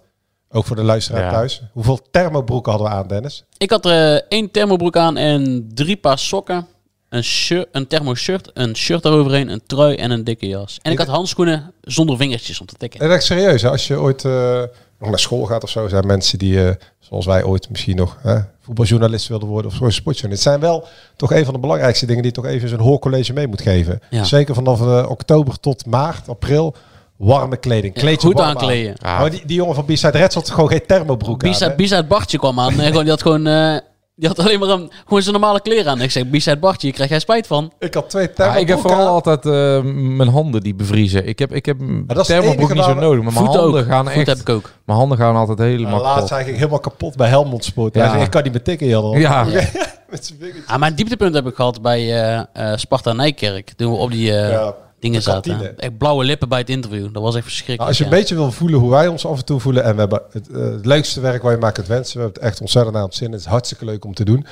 Ook voor de luisteraar Ja. thuis. Hoeveel thermobroeken hadden we aan, Dennis? Ik had er eh, één thermobroek aan en drie paar sokken. Een, shirt, een thermoshirt, een shirt daaroverheen, een trui en een dikke jas. En ik had handschoenen zonder vingertjes om te tikken. En echt serieus, hè? als je ooit eh, nog naar school gaat of zo, zijn mensen die, eh, zoals wij ooit misschien nog hè, voetbaljournalist wilden worden of zo'n sportjournalist. Het zijn wel toch een van de belangrijkste dingen die je toch even zo'n hoorcollege mee moet geven. Ja. Zeker vanaf eh, oktober tot maart, april. Warme kleding. Ja, Kleed je goed warm aankleden. aan. Maar die, die jongen van B-Side Reds had gewoon geen thermobroek aan. Bisa- Bartje kwam aan en gewoon, die had gewoon... eh, die had alleen maar een, gewoon zijn normale kleren aan. Ik zeg, Bisa Bartje, hier krijg jij spijt van. Ik had twee Ja, thermobroeken ik heb vooral aan. altijd eh, mijn handen die bevriezen. Ik heb, ik heb dat thermobroek niet zo nodig, maar mijn handen ook. gaan Voeten echt... heb ik ook. Mijn handen gaan altijd helemaal Maar laatst kapot. zei ik helemaal kapot bij Helmond Sport. Ja. Hij zei, ik kan niet meer tikken, Jan. Ja. Met zijn vingertjes. Ah, mijn dieptepunt heb ik gehad bij eh, eh, Sparta Nijkerk. Toen we op die eh, Ja, dingen de zaten. Echt blauwe lippen bij het interview. Dat was echt verschrikkelijk. Nou, als je ja. een beetje wil voelen hoe wij ons af en toe voelen. En we hebben het, eh, het leukste werk waar je maar kunt wensen. We hebben het echt ontzettend aan het zin. Het is hartstikke leuk om te doen.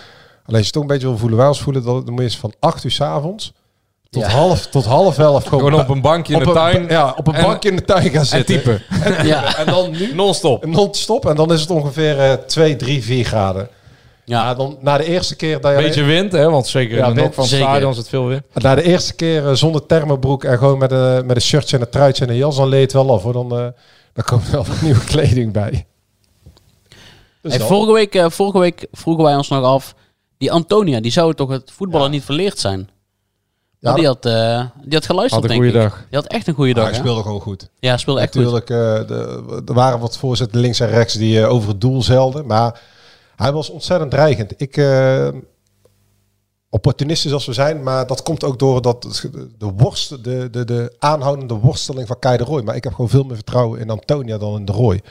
Alleen als je toch een beetje wil voelen hoe wij ons voelen. Dan moet je eens van 8 uur s avonds tot, Ja. half, tot half elf gewoon, Gewoon op een bankje in de een- tuin Ja, op een en- bankje in de tuin gaan en zitten. typen. Ja, En dan nu Non-stop. non-stop. En dan is het ongeveer eh 2, 3, 4 graden. Ja. dan na de eerste keer dat je... Beetje wind, hè? Want zeker Ja, in de nok van het stadion is het veel wind. Na de eerste keer eh, zonder thermobroek en gewoon met een, met een shirtje en een truitje en een jas, dan leed het wel af hoor. Dan, eh, dan komt er wel wat nieuwe kleding bij. Dus Hey, vorige, week, eh, vorige week vroegen wij ons nog af... Die Antonia, die zou toch het voetballen Ja. niet verleerd zijn? Ja, die, had, eh, die had geluisterd, Had een denk goede ik. dag. Die had echt een goede dag, hij hè? speelde gewoon goed. Ja, hij speelde echt goed. Natuurlijk, eh, de, er waren wat voorzetten links en rechts die over het doel zelden. Maar hij was ontzettend dreigend. Ik, eh, opportunistisch als we zijn, maar dat komt ook door dat de, worst, de, de, de aanhoudende worsteling van Kei de Roy. Maar ik heb gewoon veel meer vertrouwen in Antonia dan in de Roy.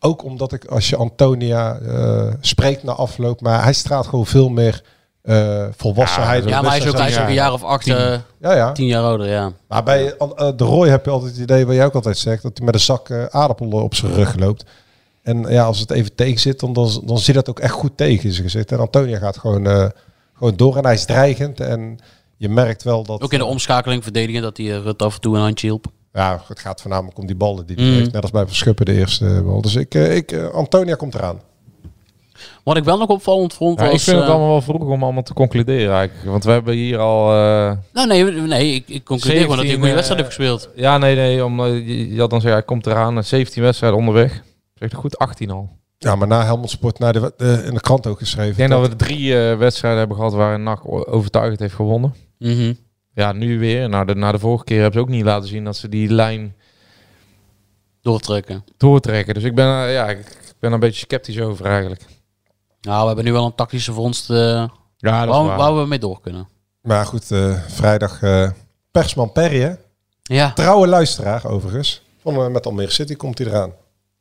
Ook omdat ik, als je Antonia eh, spreekt na afloop, maar hij straalt gewoon veel meer eh, volwassenheid. Ja, Ja, maar hij is ook, hij is ook een Ja. jaar of acht, eh, Ja, ja. tien jaar ouder, ja. Maar bij de Roy heb je altijd het idee, wat jij ook altijd zegt, dat hij met een zak aardappelen op zijn rug loopt. En ja, als het even tegen zit, dan, dan, dan zit dat ook echt goed tegen in zijn gezicht. En Antonia gaat gewoon, eh, gewoon door en hij is dreigend. En je merkt wel dat... Ook in de omschakeling verdedigen, dat hij eh, Rut af en toe een handje hielp. Ja, het gaat voornamelijk om die ballen die hij Mm. heeft. Net als bij Verschuppen de eerste bal. Dus ik, eh, ik, eh, Antonia komt eraan. Wat ik wel nog opvallend vond Ja, was... ik vind het eh, allemaal wel vroeg om allemaal te concluderen eigenlijk. Want we hebben hier al... eh, Nou, nee, nee ik, ik concludeer gewoon dat hij een goede 17, wedstrijd eh, heeft gespeeld. Ja, nee, nee. Om, eh, je, je had dan zeggen, hij komt eraan. eh, 17 wedstrijden onderweg. Zeg ik goed, 18 al. Ja, maar na Helmond Sport, naar de, de- in de krant ook geschreven. Ik denk dat we drie eh, wedstrijden hebben gehad waarin NAC o- overtuigend heeft gewonnen. Mhm. Ja, nu weer. Nou, de, na de vorige keer hebben ze ook niet laten zien dat ze die lijn Doortrekken. doortrekken. Dus ik ben, eh, ja, ik, ben een beetje sceptisch over eigenlijk. Nou, we hebben nu wel een tactische vondst eh Ja, waar, waar we mee door kunnen. Maar goed, eh, vrijdag eh, Persman Perry, hè? Ja, Trouwe luisteraar overigens. Van, met Almere City komt hij eraan.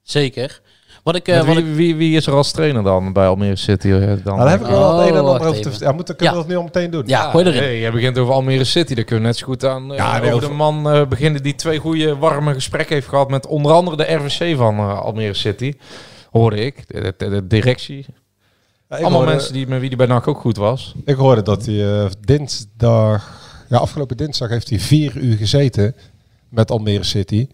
Zeker. Wat ik... eh, wat wie, ik wie, wie is er als trainer dan bij Almere City? eh, Dan? Nou, daar heb ik wel Oh, het een en ander over te vertellen. Ja, moeten, kunnen Ja. we dat nu al meteen doen? ja, gooi erin. Hey, je begint over Almere City. Dan kunnen we net zo goed aan eh, Ja, over de man eh, beginnen die twee goede warme gesprekken heeft gehad met onder andere de RVC van eh, Almere City. Hoorde ik. De, de- de directie. Ja, Allemaal hoorde- mensen die, met wie die bij NAC ook goed was. Ik hoorde dat hij eh, dinsdag... Ja, afgelopen dinsdag heeft hij vier uur gezeten met Almere City.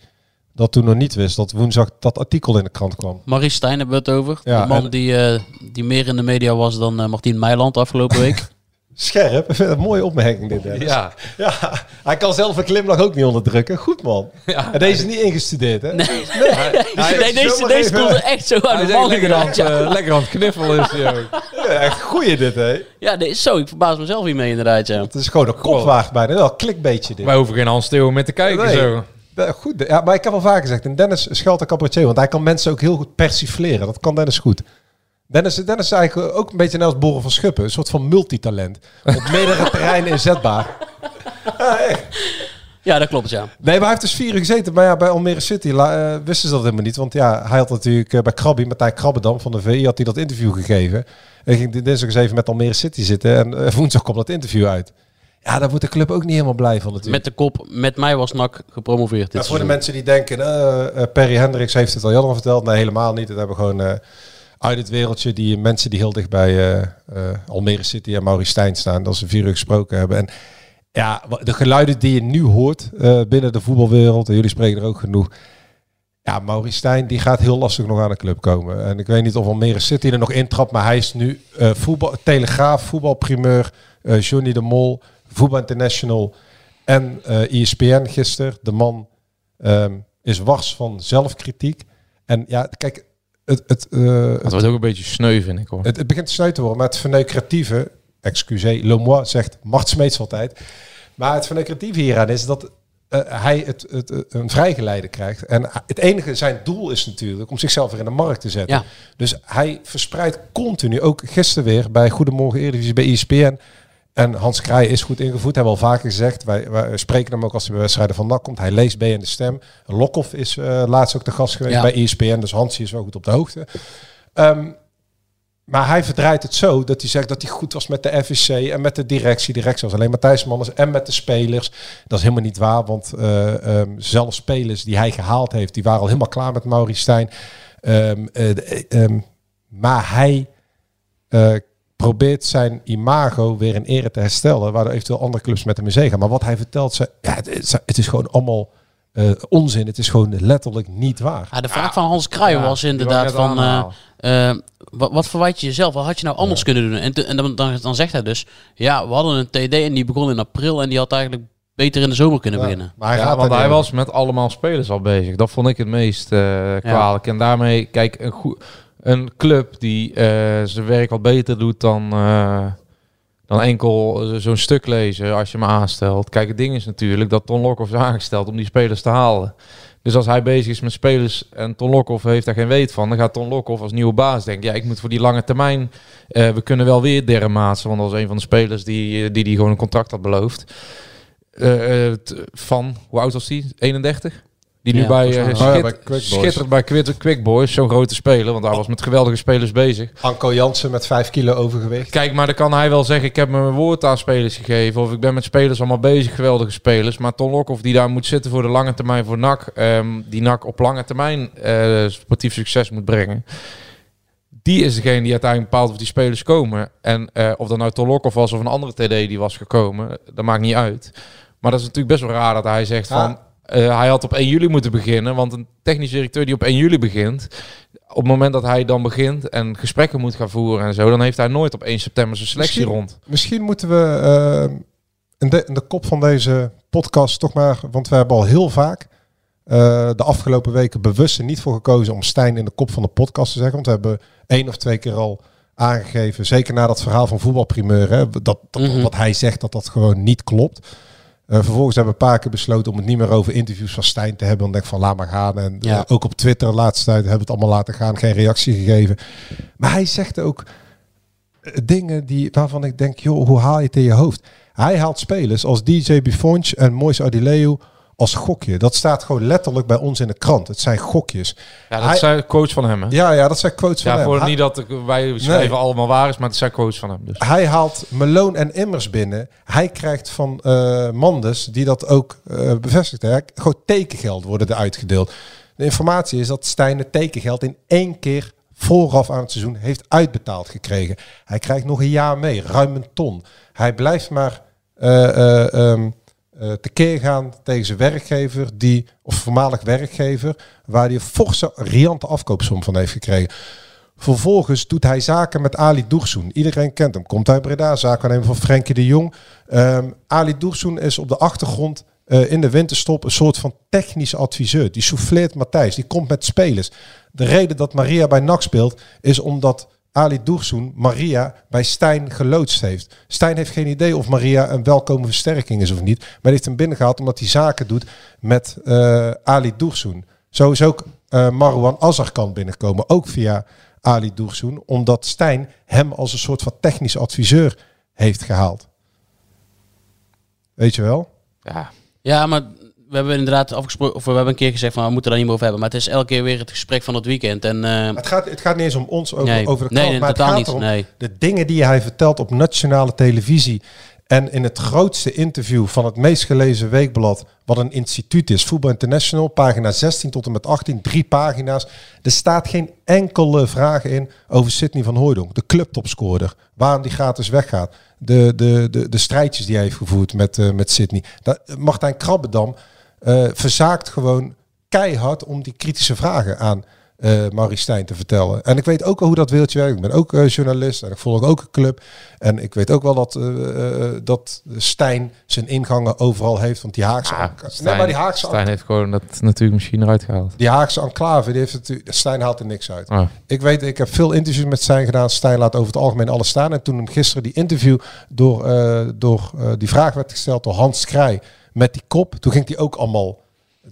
Dat toen nog niet wist dat woensdag dat artikel in de krant kwam. Maurice Stijn hebben we het over. Ja, de man en- die, eh, die meer in de media was dan eh, Martien Meiland afgelopen week. Scherp, een mooie opmerking dit. Dennis. Ja, ja, hij kan zelf een glimlach ook niet onderdrukken. Goed man. En deze is niet ingestudeerd hè? Nee, nee, deze, deze even- komt er echt zo uit de inderdaad. Ja. eh, lekker aan het kniffelen is hij ook. Ja, echt goeie dit hè. ja, dit is zo. Ik verbaas mezelf hiermee inderdaad, ja. Het is gewoon een kopwaard bijna. Wel een klikbeetje dit. Wij hoeven geen Hans Theo meer te kijken Nee. zo. Ja, Goed, ja, maar ik heb al vaker gezegd, en Dennis schuilt een cabaretier, want hij kan mensen ook heel goed persifleren. Dat kan Dennis goed. Dennis, Dennis is eigenlijk ook een beetje net als Borrel van Schuppen. Een soort van multitalent. Op meerdere terreinen inzetbaar. Ja, echt. Ja, dat klopt, ja. Nee, maar hij heeft dus vier uur gezeten. Maar ja, bij Almere City la- eh, wisten ze dat helemaal niet. Want ja, hij had natuurlijk eh, bij Krabby, Martijn Krabbedam van de VI, had hij dat interview gegeven. En ging dinsdag eens even met Almere City zitten. En eh, woensdag kwam dat interview uit. Ja, daar wordt de club ook niet helemaal blij van natuurlijk. Met de kop, met mij was NAC gepromoveerd dit Ja, voor de mensen die denken, eh, eh, Perry Hendricks heeft het al helemaal verteld. Nee, helemaal niet. Dat hebben we gewoon eh, uit het wereldje. Die mensen die heel dicht bij eh, eh, Almere City en Maurice Stijn staan. Dat ze vier uur gesproken hebben. En ja, de geluiden die je nu hoort eh, binnen de voetbalwereld. En jullie spreken er ook genoeg. Ja, Maurice Stijn die gaat heel lastig nog aan de club komen. En ik weet niet of Almere City er nog intrapt. Maar hij is nu eh, voetbal, Telegraaf, voetbalprimeur, eh Johnny de Mol, Voetbal International en eh ESPN gisteren. De man ehm, is wars van zelfkritiek. En ja, kijk, het, het, eh, Dat wordt ook een beetje sneu, vind ik hoor. het, het begint te sneu te worden. Maar het verneukeratieve, excusez, le moi, zegt Mart Smeets altijd. Maar het verneukeratieve hieraan is dat eh, hij het, het, een vrijgeleide krijgt. En het enige, zijn doel is natuurlijk om zichzelf weer in de markt te zetten. Ja. Dus hij verspreidt continu, ook gisteren weer bij Goedemorgen Eredivisie bij ESPN. En Hans Kraaij is goed ingevoed, hebben we al vaker gezegd. Wij, wij spreken hem ook als hij bij wedstrijden van NAC komt. Hij leest bij in de stem. Lokhoff is eh, laatst ook de gast geweest Ja. bij ESPN, dus Hansie is wel goed op de hoogte. Ehm, maar hij verdraait het zo dat hij zegt dat hij goed was met de FVC en met de directie. Directie was alleen Matthijs Manners en met de spelers. Dat is helemaal niet waar, want ehm, zelfs spelers die hij gehaald heeft, die waren al helemaal klaar met Maurice Stijn. Ehm, eh, maar hij eh, probeert zijn imago weer in ere te herstellen, waardoor eventueel andere clubs met hem in zee gaan. Maar wat hij vertelt, ze, ja, het, is, het is gewoon allemaal eh, onzin. Het is gewoon letterlijk niet waar. Ja, de vraag van Hans Kruijs Ja, was inderdaad van... eh, eh, wat, wat verwijt je jezelf? Wat had je nou anders kunnen doen? En, te- en dan, dan, dan zegt hij dus... Ja, we hadden een TD en die begon in april... en die had eigenlijk beter in de zomer kunnen Ja, beginnen. maar hij ja, gaat want hij was met allemaal spelers al bezig. Dat vond ik het meest eh, kwalijk. En daarmee, kijk, een, goe- een club die eh, zijn werk wat beter doet dan, eh, dan enkel zo'n stuk lezen als je me aanstelt. Kijk, het ding is natuurlijk dat Ton Lokhoff is aangesteld om die spelers te halen. Dus als hij bezig is met spelers en Ton Lokhoff heeft daar geen weet van, dan gaat Ton Lokhoff als nieuwe baas denken, ja, ik moet voor die lange termijn, eh, we kunnen wel weer Derre Maatsen, want dat was een van de spelers die, die, die gewoon een contract had beloofd. Van, hoe oud was die? 31? Die nu Ja, bij, ja, bij Quick Boys. schittert bij Quick, Quick Boys, zo'n grote speler, want hij was met geweldige spelers bezig. Anko Jansen met 5 kilo overgewicht. Kijk, maar dan kan hij wel zeggen, ik heb mijn woord aan spelers gegeven, of ik ben met spelers allemaal bezig, geweldige spelers. Maar Ton Lokhoff die daar moet zitten voor de lange termijn voor NAC, ehm, die NAC op lange termijn eh, sportief succes moet brengen. Die is degene die uiteindelijk bepaalt of die spelers komen. En eh, of dat nou Ton Lokhoff was of een andere TD die was gekomen, dat maakt niet uit. Maar dat is natuurlijk best wel raar dat hij zegt Ja. van... eh, hij had op 1 juli moeten beginnen, want een technisch directeur die op 1 juli begint... op het moment dat hij dan begint en gesprekken moet gaan voeren en zo... dan heeft hij nooit op 1 september zijn selectie Misschien- rond. Misschien moeten we eh, in, de, in de kop van deze podcast toch maar, want we hebben al heel vaak eh, de afgelopen weken bewust er niet voor gekozen om Stijn in de kop van de podcast te zeggen. Want we hebben één of twee keer al aangegeven, zeker na dat verhaal van voetbalprimeur, hè, dat, dat Mhm. wat hij zegt dat dat gewoon niet klopt. Eh, vervolgens hebben we een paar keer besloten om het niet meer over interviews van Stijn te hebben. Denk ik van laat maar gaan. En Ja. eh, ook op Twitter de laatste tijd hebben we het allemaal laten gaan. Geen reactie gegeven. Maar hij zegt ook eh, dingen die, waarvan ik denk, joh, hoe haal je het in je hoofd? Hij haalt spelers als DJ Buffon en Moise Adileu als gokje. Dat staat gewoon letterlijk bij ons in de krant. Het zijn gokjes. Ja, dat Hij- zijn quotes van hem, hè? Ja, ja, dat zijn quotes van Ja, voor niet dat wij schrijven allemaal waar is, maar het zijn quotes van hem. Dus. Hij haalt Malone en Immers binnen. Hij krijgt van eh Manders, die dat ook eh, bevestigt. Hè. Gewoon tekengeld worden er uitgedeeld. De informatie is dat Stijn het tekengeld in één keer vooraf aan het seizoen heeft uitbetaald gekregen. Hij krijgt nog een jaar mee, ruim een ton. Hij blijft maar eh, eh, eh, tekeer gaan tegen zijn werkgever, die, of voormalig werkgever, waar hij een forse, riante afkoopsom van heeft gekregen. Vervolgens doet hij zaken met Ali Doersoen. Iedereen kent hem. Komt uit Breda, zakennemer van Frenkie de Jong. Ehm, Ali Doersoen is op de achtergrond eh, in de winterstop een soort van technisch adviseur. Die souffleert Matthijs, die komt met spelers. De reden dat Maria bij NAC speelt, is omdat Ali Doersoen Maria bij Stijn geloodst heeft. Stijn heeft geen idee of Maria een welkome versterking is of niet. Maar heeft hem binnengehaald omdat hij zaken doet met eh, Ali Doersoen. Zo is ook uh, Marwan Azar kan binnenkomen, ook via Ali Doersoen. Omdat Stijn hem als een soort van technisch adviseur heeft gehaald. Weet je wel? Ja, Ja, maar we hebben inderdaad afgesproken, of we hebben een keer gezegd van we moeten daar niet meer over hebben. Maar het is elke keer weer het gesprek van het weekend. En eh, Het gaat, het gaat niet eens om ons over, nee, over de nee, krant, nee, maar het gaat niet. de dingen die hij vertelt op nationale televisie en in het grootste interview van het meest gelezen weekblad, wat een instituut is, Voetbal International, pagina 16 tot en met 18, drie pagina's. Er staat geen enkele vraag in over Sidney van Hooijdonk, de clubtopscorer, waarom die gratis weggaat, de, de, de, de strijdjes die hij heeft gevoerd met, eh, met Sidney. Dat, Martijn Krabbedam eh, verzaakt gewoon keihard om die kritische vragen aan eh Maurice Stijn te vertellen. En ik weet ook hoe dat wereldje werkt. Ik ben ook eh, journalist en ik volg ook een club. En ik weet ook wel dat, dat Stijn zijn ingangen overal heeft. Want die Haagse, Ah, Stijn, nee, maar die Haagse, Stijn heeft gewoon dat natuurlijk misschien eruit gehaald. die Haagse enclave, die heeft natuurlijk, Stijn haalt er niks uit. Ah. Ik weet, ik heb veel interviews met Stijn gedaan. Stijn laat over het algemeen alles staan. En toen hem gisteren die interview door, door die vraag werd gesteld door Hans Krij met die kop. Toen ging hij ook allemaal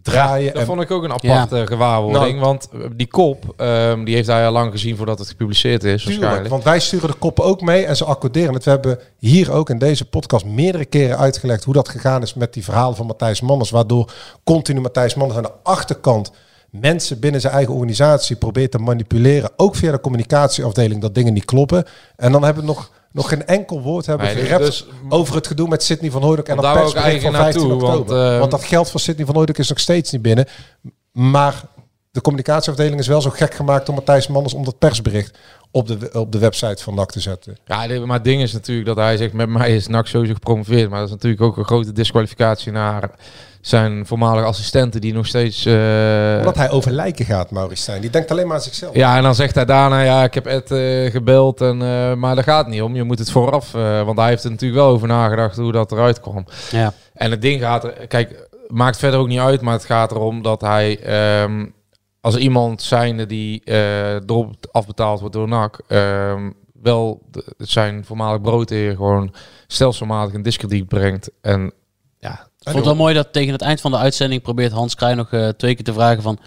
draaien. Dat en, vond ik ook een aparte gewaarwording. Nou. want eh, die kop, ehm, die heeft hij al lang gezien voordat het gepubliceerd is. Tuurlijk, waarschijnlijk. want wij sturen de koppen ook mee en ze accorderen het. We hebben hier ook in deze podcast meerdere keren uitgelegd hoe dat gegaan is met die verhalen van Matthijs Manders. Waardoor continu Matthijs Manders aan de achterkant mensen binnen zijn eigen organisatie probeert te manipuleren. Ook via de communicatieafdeling dat dingen niet kloppen. En dan hebben we nog, nog geen enkel woord hebben Nee, dus- gerept dus- over het gedoe met Sidney van Hooydonk en Want dat persbericht van eigenlijk 15 naartoe, oktober. want, Want, ehm, dat geld van Sidney van Hooydonk is nog steeds niet binnen. Maar de communicatieafdeling is wel zo gek gemaakt door Matthijs Manders om dat persbericht op de, op de website van NAC te zetten. Ja, maar het ding is natuurlijk dat hij zegt, met mij is NAC sowieso gepromoveerd. Maar dat is natuurlijk ook een grote disqualificatie naar zijn voormalige assistenten die nog steeds... eh, Omdat hij over lijken gaat, Maurice Stijn. Die denkt alleen maar aan zichzelf. Ja, en dan zegt hij daarna, ja, ik heb Ed eh, gebeld, en, eh, maar daar gaat het niet om. Je moet het vooraf, eh, want hij heeft er natuurlijk wel over nagedacht hoe dat eruit kwam. ja. En het ding gaat er, kijk, maakt verder ook niet uit, maar het gaat erom dat hij, ehm, als iemand zijnde die eh erop afbetaald wordt door NAC, ehm, wel de- zijn voormalig broodheer gewoon stelselmatig in discrediet brengt. En ja, Ik vond het wel mooi dat tegen het eind van de uitzending probeert Hans Krij nog eh, twee keer te vragen van...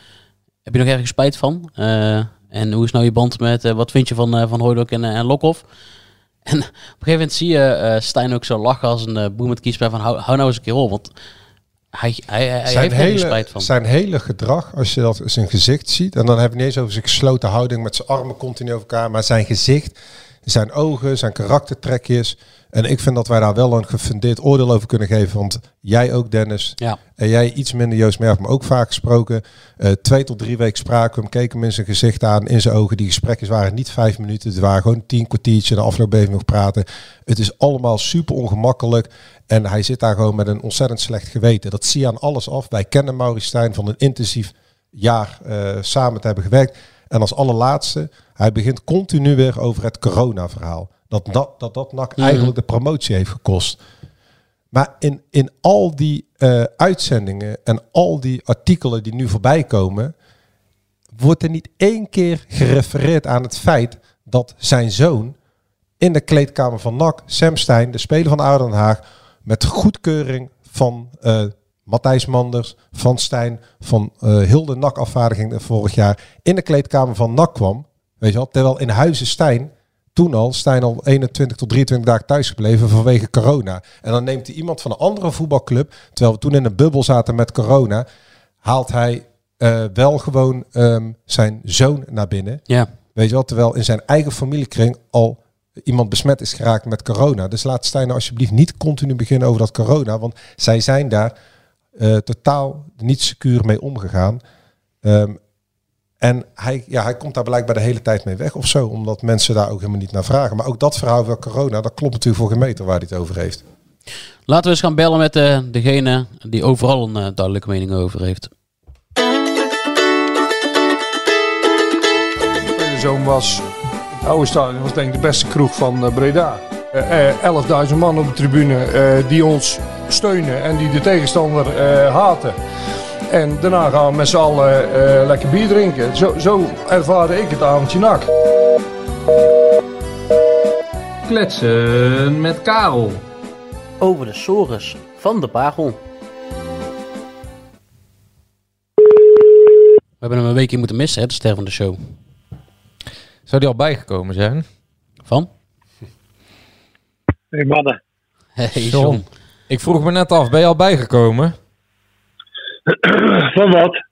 Heb je nog ergens spijt van? Eh, en hoe is nou je band met... eh, wat vind je van, van en, en Lokhoff? En op een gegeven moment zie je Stijn ook zo lachen als een boer met kiespijn van... Hou, hou nou eens een keer op, want hij, hij, hij zijn, heeft er hele, spijt van. zijn hele gedrag, als je dat zijn gezicht ziet, en dan hebben we niet eens over zijn gesloten houding met zijn armen continu over elkaar, maar zijn gezicht, zijn ogen, zijn karaktertrekjes. En ik vind dat wij daar wel een gefundeerd oordeel over kunnen geven. Want jij ook, Dennis. Ja. En jij iets minder, Joost Merk, maar ook vaak gesproken. Eh, twee tot drie weken spraken we hem, keken hem in zijn gezicht aan, in zijn ogen. Die gesprekken waren niet vijf minuten, het waren gewoon tien kwartiertje. De afloop even nog praten. Het is allemaal super ongemakkelijk. En hij zit daar gewoon met een ontzettend slecht geweten. Dat zie je aan alles af. Wij kennen Maurice Stijn van een intensief jaar eh, samen te hebben gewerkt. En als allerlaatste, hij begint continu weer over het corona-verhaal. Dat dat, dat, dat NAC eigenlijk de promotie heeft gekost. Maar in, in al die eh, uitzendingen en al die artikelen die nu voorbij komen, wordt er niet één keer gerefereerd aan het feit dat zijn zoon in de kleedkamer van NAC, Sam Stein, de speler van Ouder Den Haag, met goedkeuring van eh, Matthijs Manders, van Stijn, van eh heel de NAC-afvaardiging vorig jaar, in de kleedkamer van NAC kwam. Weet je wel, terwijl in Huizen Stijn toen al, Stijn al 21 tot 23 dagen thuis gebleven vanwege corona. En dan neemt hij iemand van een andere voetbalclub, terwijl we toen in een bubbel zaten met corona, haalt hij eh, wel gewoon ehm, zijn zoon naar binnen. Ja. Weet je wel, terwijl in zijn eigen familiekring al iemand besmet is geraakt met corona. Dus laat Stijn nou alsjeblieft niet continu beginnen over dat corona, want zij zijn daar eh, totaal niet secuur mee omgegaan. Ehm, en hij, ja, hij komt daar blijkbaar de hele tijd mee weg of zo, omdat mensen daar ook helemaal niet naar vragen. Maar ook dat verhaal van corona, dat klopt natuurlijk voor geen meter waar hij het over heeft. Laten we eens gaan bellen met eh, degene die overal een eh, duidelijke mening over heeft. Zoon was, het oude stadion was denk ik de beste kroeg van Breda. Eh, eh, 11.000 man op de tribune eh, die ons steunen en die de tegenstander eh, haten. En daarna gaan we met z'n allen eh, lekker bier drinken. Zo, zo ervaarde ik het avondje nak. Kletsen met Karel. Over de sores van de Pagel. We hebben hem een weekje moeten missen, hè, de ster van de show. Zou die al bijgekomen zijn? Van? Hey mannen. Hey John. John. Ik vroeg me net af, ben je al bijgekomen? Van wat?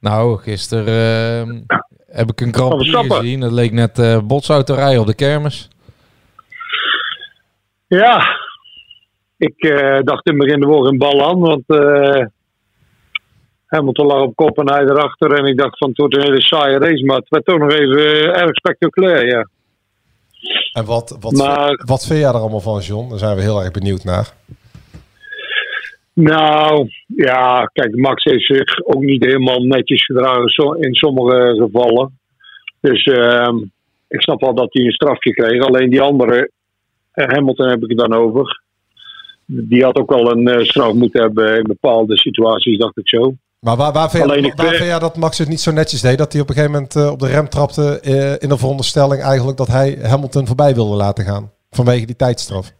Nou, gisteren eh, heb ik een Grand Prix gezien. Dat leek net eh botsautorij op de kermis. Ja, ik eh, dacht in het begin de woord een bal aan, want eh Hamilton lag op kop en hij erachter. En ik dacht van het wordt een hele saaie race, maar het werd toch nog even erg spectaculair, ja. En wat, wat, Maar- wat vind jij er allemaal van, John? Daar zijn we heel erg benieuwd naar. Nou, ja, kijk, Max heeft zich ook niet helemaal netjes gedragen in sommige gevallen. Dus ehm, ik snap wel dat hij een strafje kreeg. Alleen die andere, eh, Hamilton heb ik het dan over. Die had ook wel een eh, straf moeten hebben in bepaalde situaties, dacht ik zo. Maar waar, waar, vind, ik waar vind- jij dat Max het niet zo netjes deed? Dat hij op een gegeven moment eh, op de rem trapte in de veronderstelling eigenlijk dat hij Hamilton voorbij wilde laten gaan. Vanwege die tijdstraf.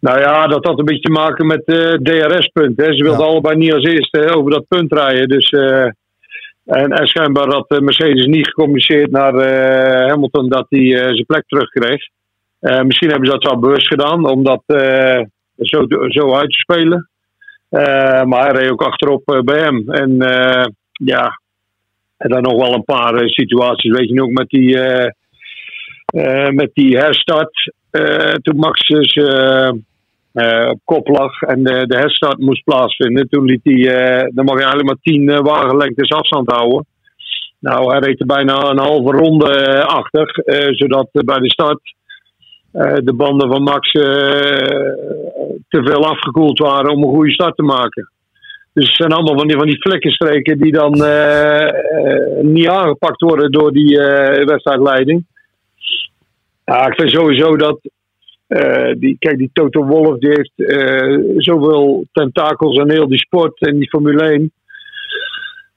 Nou ja, dat had een beetje te maken met eh DRS-punt. Ze wilden Ja. allebei niet als eerste over dat punt rijden. Dus, eh, en, en schijnbaar had eh, Mercedes niet gecommuniceerd naar eh, Hamilton dat hij eh, zijn plek terugkreeg. Eh, misschien hebben ze dat wel bewust gedaan om dat eh, zo, zo uit te spelen. Eh, maar hij reed ook achterop eh, bij hem. En eh, ja, en dan nog wel een paar eh, situaties. Weet je nog met die, eh, eh, met die herstart. Eh, toen Max dus eh, eh, op kop lag en de, de herstart moest plaatsvinden. Toen liet hij, dan mag je eigenlijk maar tien wagenlengtes afstand houden. Nou, hij reed er bijna een halve ronde achter, zodat bij de start de banden van Max te veel afgekoeld waren om een goede start te maken. Dus het zijn allemaal van die, van die vlekkenstreken die dan niet aangepakt worden door die wedstrijdleiding. Ja, ik vind sowieso dat. eh, die, kijk, die Toto Wolff die heeft eh, zoveel tentakels aan heel die sport en die Formule 1.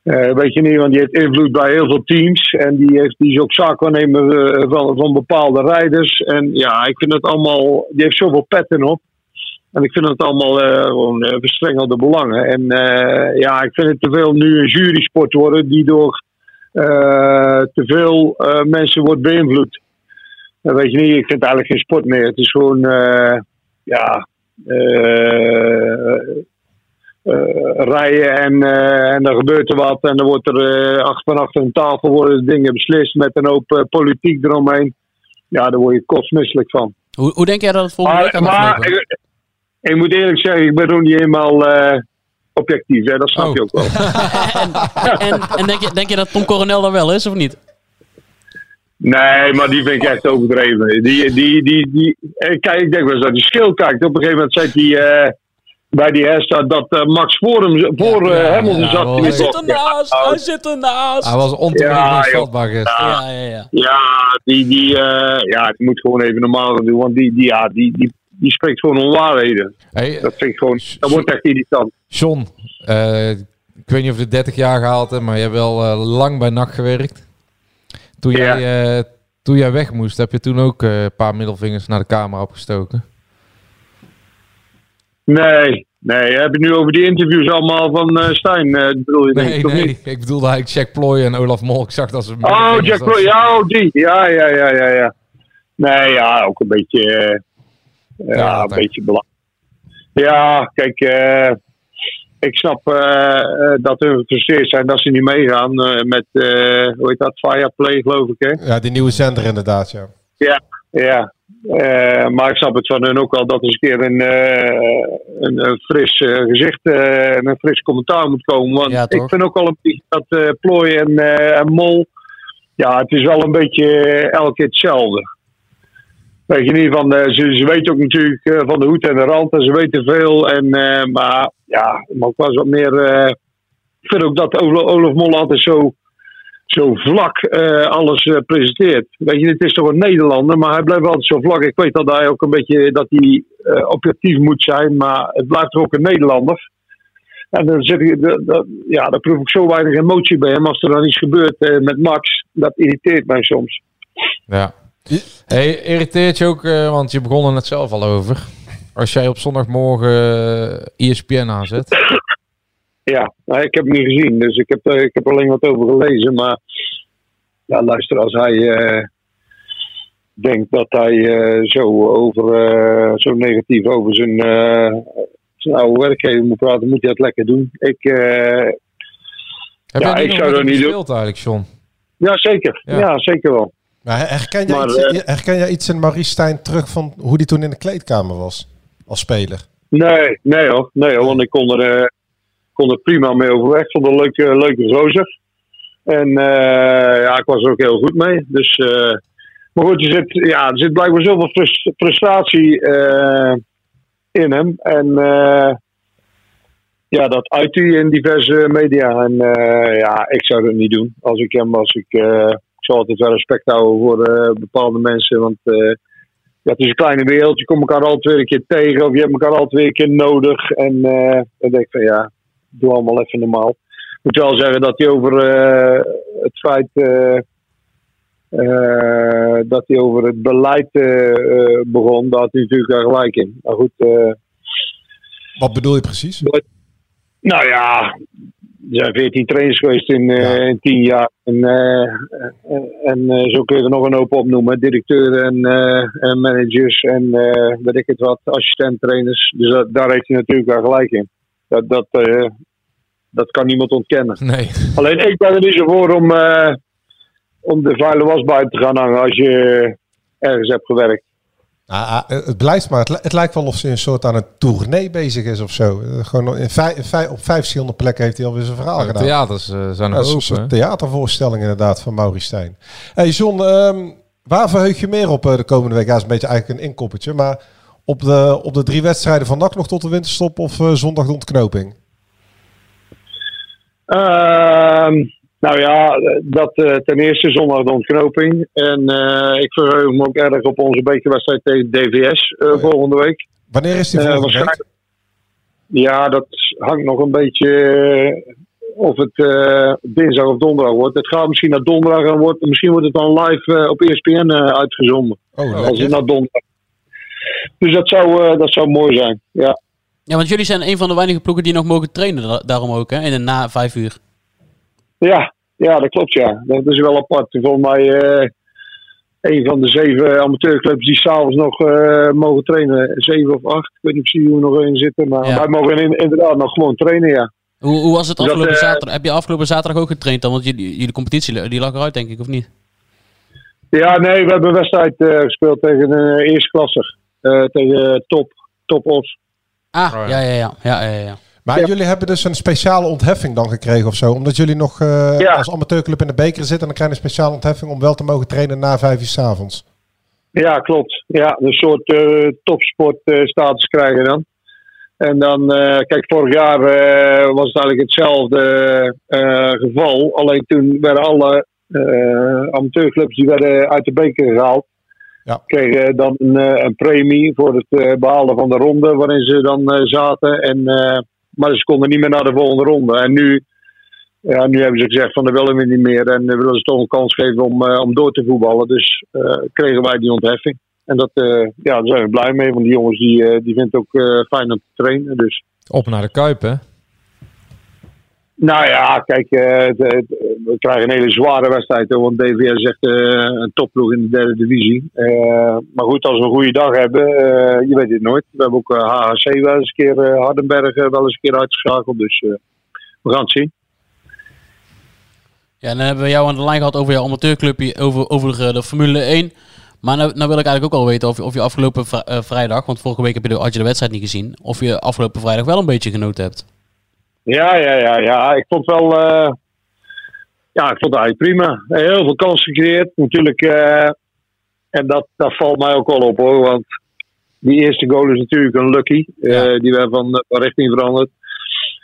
Eh, weet je niet, want die heeft invloed bij heel veel teams. En die, heeft, die is ook zaakwaarnemer van, van bepaalde rijders. En ja, ik vind het allemaal. Die heeft zoveel petten op. En ik vind het allemaal gewoon verstrengelde belangen. En ja, ik vind het te veel nu een jurysport worden die door te veel mensen wordt beïnvloed. Dan weet je niet, ik vind het eigenlijk geen sport meer. Het is gewoon, eh, ja, eh, eh, rijden en, en dan gebeurt er wat. En dan wordt er achter, van achter een tafel worden dingen beslist met een hoop politiek eromheen. Ja, daar word je kotsmisselijk van. Hoe, hoe denk jij dat het volgende week Maar, ik, ik moet eerlijk zeggen, ik ben ook niet helemaal objectief. Hè? Dat snap Oh. je ook wel. En, en denk, je, denk je dat Tom Coronel er wel is, of niet? Nee, maar die vind ik echt overdreven. Die, die, die, die, eh, kijk, ik denk wel eens dat hij schil kijkt. Op een gegeven moment zei hij eh, bij die herstart dat eh, Max voor hem voor ja, Hamilton ja, zat. Hij zit ernaast, Ja, hij zit ernaast. Hij was joh. vatbaar gisteren. Ja, ja, ja. Ja, die, die, eh, ja, die moet gewoon even normaal gaan doen. Want die, die, ja, die, die, die spreekt gewoon onwaarheden. Hey, Dat vind ik gewoon, dat wordt echt irritant. John, eh, ik weet niet of je 30 jaar gehaald hebt, maar je hebt wel lang bij NAC gewerkt. Toen, Ja. jij, eh, toen jij weg moest, heb je toen ook eh, een paar middelvingers naar de camera opgestoken? Nee, nee. Heb je nu over die interviews allemaal van eh Stijn? bedoel je Nee, ik, nee. niet? Ik bedoelde eigenlijk Jack Ploy en Olaf Mol. Ik zag dat ze... Oh, Jack. Ploy, ja, oh, die. Ja, ja, ja, ja, ja. Nee, ja, ook een beetje, ja, een beetje belangrijk. Ja, kijk, ik snap eh, eh, dat hun gefrustreerd zijn dat ze niet meegaan eh, met, eh, hoe heet dat, Fireplay, geloof ik, hè? Ja, die nieuwe zender inderdaad, ja. Ja, ja. Eh, maar ik snap het van hun ook wel dat er eens een keer een, eh, een, een fris gezicht eh, en een fris commentaar moet komen. Want Ja, ik vind ook wel een beetje dat eh, plooi en, eh, en mol, ja, het is wel een beetje elke keer hetzelfde. Weet je niet, van, eh, ze, ze weten ook natuurlijk eh, van de hoed en de rand en ze weten veel. En, eh, maar ja, maar eens wat meer. ik vind ook dat Olaf Mol altijd zo, zo vlak alles presenteert. Weet je, het is toch een Nederlander, maar hij blijft altijd zo vlak. Ik weet dat hij ook een beetje dat hij objectief moet zijn, maar het blijft toch ook een Nederlander. En dan zit ik, ja, daar proef ik zo weinig emotie bij hem. Als er dan iets gebeurt met Max, dat irriteert mij soms. Ja. Hey, irriteert je ook, eh, want je begon er net zelf al over. Als jij op zondagmorgen eh, ESPN aanzet. Ja, nou, ik heb hem niet gezien, dus ik heb, er- ik heb er alleen wat over gelezen. Maar ja, luister, als hij eh, denkt dat hij eh, zo, over, eh, zo negatief over zijn, eh, zijn oude werkgever moet praten, moet hij dat lekker doen. Ik, eh, Heb ja, ik niet zou dat niet doen. eigenlijk, John? Ja, zeker. Ja. Ja, zeker wel. Maar herken jij, Maar, iets, eh, herken jij iets in Maurice Stijn terug van hoe die toen in de kleedkamer was? Als speler? Nee, nee hoor. Nee hoor, want ik kon er, eh, kon er prima mee overweg. Ik vond een leuke, leuke gozer. En eh, ja, ik was er ook heel goed mee. Dus, maar goed, er zit, ja, er zit blijkbaar zoveel frus- frustratie in hem. En ja, dat uit hij in diverse media. En ja, ik zou dat niet doen. Als ik hem was, ik, eh, altijd wel respect houden voor eh, bepaalde mensen. Want eh, ja, het is een kleine wereld. Je komt elkaar altijd weer een keer tegen. Of je hebt elkaar altijd weer een keer nodig. En eh, dan denk ik van ja, doe allemaal even normaal. Ik moet wel zeggen dat hij over eh, het feit. eh, eh, dat hij over het beleid eh, eh, begon. Daar had hij natuurlijk wel gelijk in. Maar goed. eh, Wat bedoel je precies? nou ja, er zijn 14 trainers geweest in, eh, in 10 jaar. En, eh, eh, en zo kun je er nog een hoop opnoemen. Directeuren en, en managers en weet ik het wat, assistent-trainers. Dus dat, daar heeft hij natuurlijk wel gelijk in. Dat, dat, dat kan niemand ontkennen. Nee. Alleen ik ben er niet zo voor om, om de vuile was buiten te gaan hangen als je ergens hebt gewerkt. Ah, ah, het blijft maar. Het, li- het lijkt wel of ze een soort aan een tournee bezig is of zo. Eh, Gewoon in vij- in vij- op vijf verschillende plekken heeft hij alweer zijn verhaal De gedaan. theaters eh, zijn Ja, een theatervoorstelling inderdaad van Maurice Stijn. Hey John, ehm, waar verheug je meer op eh, de komende week? Ja, dat is een beetje eigenlijk een inkoppertje. Maar op de, op de drie wedstrijden van NAC nog tot de winterstop of eh, zondag de ontknoping? Ehm, nou ja, dat eh, ten eerste zondag de ontknoping. En eh, ik verheug me ook erg op onze bekerwedstrijd tegen DVS eh, volgende week. Wanneer is die volgende week? waarschijnlijk- Ja, dat hangt nog een beetje of het eh, dinsdag of donderdag wordt. Het gaat misschien naar donderdag en wordt, misschien wordt het dan live op ESPN eh, uitgezonden. Oh, Als het naar donderdag. Dus dat zou, eh, dat zou mooi zijn. Ja. Ja, want jullie zijn een van de weinige ploegen die nog mogen trainen. da- Daarom ook, hè? In de na vijf uur. Ja, ja, dat klopt ja. Dat is wel apart. Volgens mij eh een van de zeven amateurclubs die s'avonds nog eh, mogen trainen. Zeven of acht. Ik weet niet precies hoe we nog in zitten. Maar Ja. wij mogen in- inderdaad nog gewoon trainen, ja. Hoe, hoe was het Dat, afgelopen eh, zaterdag? Heb je afgelopen zaterdag ook getraind dan? Want jullie, jullie competitie die lag eruit, denk ik, of niet? Ja, nee, we hebben een wedstrijd eh, gespeeld tegen een eerste klasser. Eh, tegen Top, Top Os. Ah, ja, ja, ja. ja, ja, ja. Maar jullie hebben dus een speciale ontheffing dan gekregen of zo? Omdat jullie nog eh, Ja. als amateurclub in de beker zitten... en dan krijg je een speciale ontheffing om wel te mogen trainen na vijf uur 's avonds. Ja, klopt. Ja, een soort eh topsportstatus krijgen dan. En dan, eh, kijk, vorig jaar eh, was het eigenlijk hetzelfde eh, geval. Alleen toen werden alle eh, amateurclubs die werden uit de beker gehaald. Ja. Kregen dan een, eh, een premie voor het eh, behalen van de ronde waarin ze dan eh, zaten. En, eh, maar ze konden niet meer naar de volgende ronde. En nu, ja, nu hebben ze gezegd van dat willen we niet meer. En we willen ze toch een kans geven om, eh, om door te voetballen. Dus eh, kregen wij die ontheffing. En dat, eh, ja, daar zijn we blij mee. Want die jongens die, eh, die vinden het ook eh, fijn om te trainen. Dus Op naar de Kuip, hè? nou ja, kijk, eh, het- het- we krijgen een hele zware wedstrijd. Want DVS is echt eh, een topploeg in de derde divisie. Eh, maar goed, als we een goede dag hebben, eh, je weet het nooit. We hebben ook eh, HHC wel eens een keer, eh, Hardenberg eh, wel eens een keer uitgeschakeld. Dus eh, we gaan het zien. Ja, dan hebben we jou aan de lijn gehad over jouw amateurclubje, over, over eh, de Formule 1. Maar nou, nou wil ik eigenlijk ook al weten of, je- of je afgelopen vri- eh, vrijdag, want vorige week heb je de, had je de wedstrijd niet gezien, of je afgelopen vrijdag wel een beetje genoten hebt. Ja, ja, ja, ja. Ik vond wel. eh, ja, ik vond het eigenlijk prima. Heel veel kansen gecreëerd. Natuurlijk. eh, en dat, dat valt mij ook wel op hoor. Want die eerste goal is natuurlijk een lucky. eh, die werd van, van richting veranderd.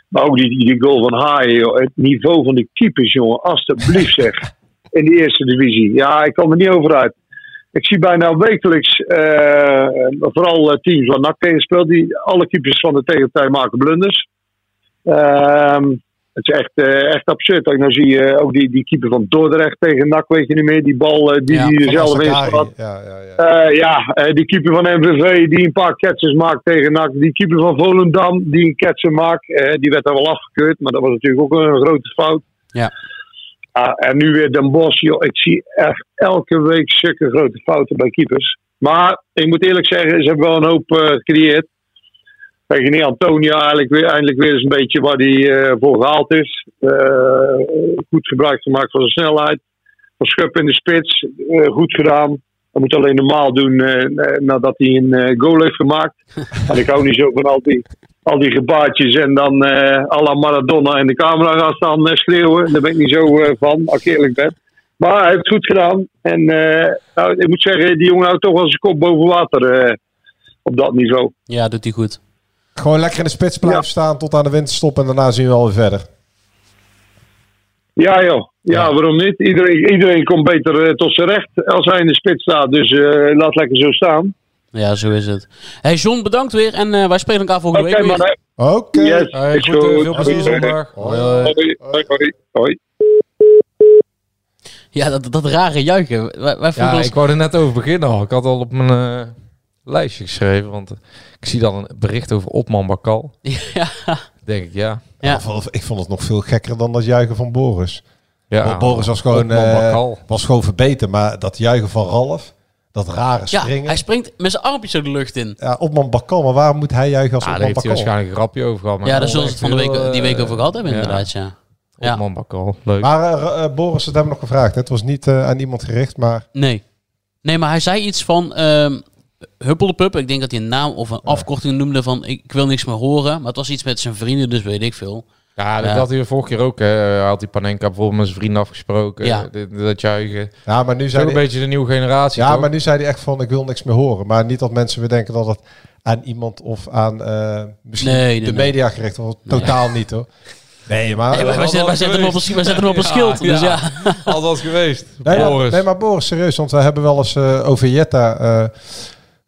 Maar ook die, die goal van Haaien, joh. Het niveau van die keepers, jongen. Alsjeblieft zeg. In die eerste divisie. Ja, ik kom er niet over uit. Ik zie bijna wekelijks, eh, vooral eh, teams waar NAC speelt, die alle keepers van de tegenpartij maken blunders. Ehm, het is echt, eh, echt absurd. Nou zie je ook die, die keeper van Dordrecht tegen NAC, weet je niet meer. Die bal eh, die, Ja, van zelf in staat. Ja, ja, ja. Eh, ja, eh, die keeper van MVV die een paar catches maakt tegen NAC. Die keeper van Volendam die een catcher maakt. eh, die werd dan wel afgekeurd, maar dat was natuurlijk ook een grote fout. Ja. Ah, en nu weer Den Bosch. Joh, ik zie echt elke week zulke grote fouten bij keepers. Maar ik moet eerlijk zeggen, ze hebben wel een hoop eh, gecreëerd. Niet Antonia eigenlijk weer, eindelijk weer eens een beetje waar hij eh, voor gehaald is. Eh, goed gebruik gemaakt van zijn snelheid. Van Schupp in de spits. eh, goed gedaan. Hij moet alleen normaal doen nadat hij een goal heeft gemaakt. en ik hou niet zo van al die, al die gebaartjes en dan à la Maradona in de camera gaan staan schreeuwen. Daar ben ik niet zo van, als ik eerlijk ben. Maar hij heeft het goed gedaan. En nou, ik moet zeggen, die jongen houdt toch wel zijn kop boven water op dat niveau. Ja, doet hij goed. Gewoon lekker in de spits blijven staan tot aan de winterstop en daarna zien we alweer verder. Ja, joh. Ja, waarom niet? Iedereen, iedereen komt beter eh, tot zijn recht als hij in de spits staat. Dus eh, laat lekker zo staan. Ja, zo is het. Hey John, bedankt weer. En eh, wij spelen elkaar volgende week weer. Oké. Yes, Hey, goed, goed. veel plezier zondag. Hoi, hoi. Hoi, hoi. Ja, dat, dat rare juichen. Wij, wij Ja, ons... ik wou er net over beginnen al. Ik had al op mijn eh, lijstje geschreven. Want eh, ik zie dan een bericht over Opman Bakal. Ja. denk ik, ja. Ja. Ik, vond het, ik vond het nog veel gekker dan dat juichen van Boris. ja Want Boris was gewoon, eh, Bakal. was gewoon verbeterd, maar dat juichen van Ralf, dat rare Ja, springen. hij springt met zijn armpjes zo de lucht in. Ja, Opman Bakal, maar waar moet hij juichen als Ah, daar Opman heeft hij Bakal? waarschijnlijk een grapje over gehad. maar Ja, daar zullen ze het van de week, die week eh, over gehad hebben, ja. inderdaad. Ja. Ja. Opman Bakal, leuk. Maar eh, eh, Boris, dat hebben we nog gevraagd. hè. Het was niet eh, aan iemand gericht, maar Nee. Nee, maar hij zei iets van ehm Huppeldepup. Ik denk dat hij een naam of een afkorting noemde van ik, ik wil niks meer horen. Maar het was iets met zijn vrienden, dus weet ik veel. Ja, dat Ja. had hij de vorige keer ook. Hè. Hij had die Panenka bijvoorbeeld met zijn vrienden afgesproken. Ja. Dat, dat juichen. ja, maar nu zei een beetje de nieuwe generatie, ja, toch? maar nu zei hij echt van ik wil niks meer horen. Maar niet dat mensen weer denken dat het aan iemand of aan eh, misschien Nee, nee, de nee. media gericht was. Totaal niet hoor. Nee, maar Nee, wij, zetten, wij zetten hem op een, wij zetten hem op een schild. Dus ja. Altijd geweest. Nee, maar- Boris. nee, maar Boris, serieus. Want wij hebben wel eens eh, over Jetta eh,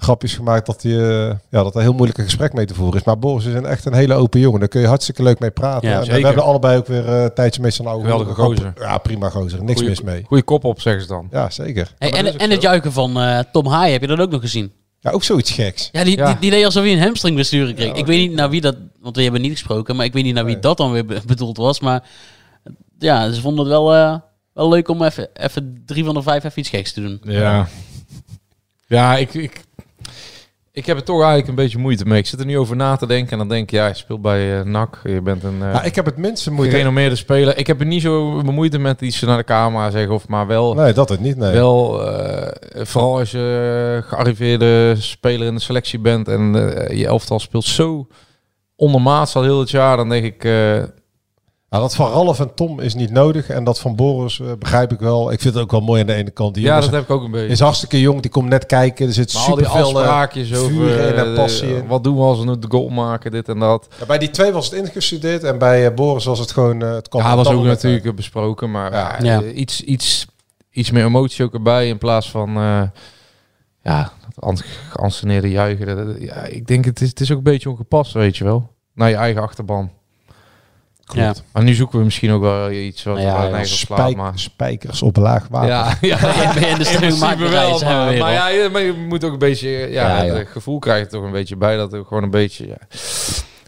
grapjes gemaakt dat, hij, eh, ja, dat er heel moeilijk een gesprek mee te voeren is. Maar Boris is een, echt een hele open jongen. Daar kun je hartstikke leuk mee praten. Ja, en we hebben allebei ook weer eh, een tijdje mee Geweldige gozer. Ja, prima gozer. Niks Goeie- mis mee. Goeie kop op, zeggen ze dan. Ja, zeker. Hey, en, en het juichen van eh, Tom Haaien, heb je dat ook nog gezien? Ja, ook zoiets geks. Ja, die, Ja. Die, die deed alsof hij een hamstringblessure kreeg. ik weet niet naar wie dat, want we hebben niet gesproken, maar ik weet niet naar wie Nee. dat dan weer be- bedoeld was. Maar ja, ze vonden het wel, eh, wel leuk om even, even drie van de vijf even iets geks te doen. Ja. Ja, ik, ik, ik heb er toch eigenlijk een beetje moeite mee. Ik zit er nu over na te denken en dan denk ik, ja, je speelt bij eh NAC. Je bent een uh, Nou, ik heb het minste moeite. gerenommeerde speler. Ik heb er niet zo moeite met iets naar de camera zeggen, of maar wel... Nee, dat het niet. Nee. Wel, eh, vooral als je gearriveerde speler in de selectie bent en je elftal speelt zo ondermaats al heel het jaar, dan denk ik, Nou, dat van Ralf en Tom is niet nodig. En dat van Boris eh, begrijp ik wel. Ik vind het ook wel mooi aan de ene kant. Die ja, dat heb ik ook een beetje. is hartstikke jong. Die komt net kijken. Er zit Maar al die super veel afspraakjes over vuur in en eh, passie in. wat doen we als we nu de goal maken, dit en dat. Ja, bij die twee was het ingestudeerd. En bij eh, Boris was het gewoon... eh, het kwam Ja, was ook natuurlijk eh, besproken, maar Ja. eh, iets, iets, iets meer emotie ook erbij in plaats van eh, ja, dat an- geanceneerde juichen. Dat- ja, ik denk het is, het is ook een beetje ongepast, weet je wel, naar je eigen achterban. Ja. Maar nu zoeken we misschien ook wel iets wat Nou ja, Spijk, maar... spijkers op laag water. Ja, ja, de wel, maar, maar ja, je, maar je moet ook een beetje, ja, Ja, ja. het gevoel krijg je toch een beetje bij dat er gewoon een beetje, ja.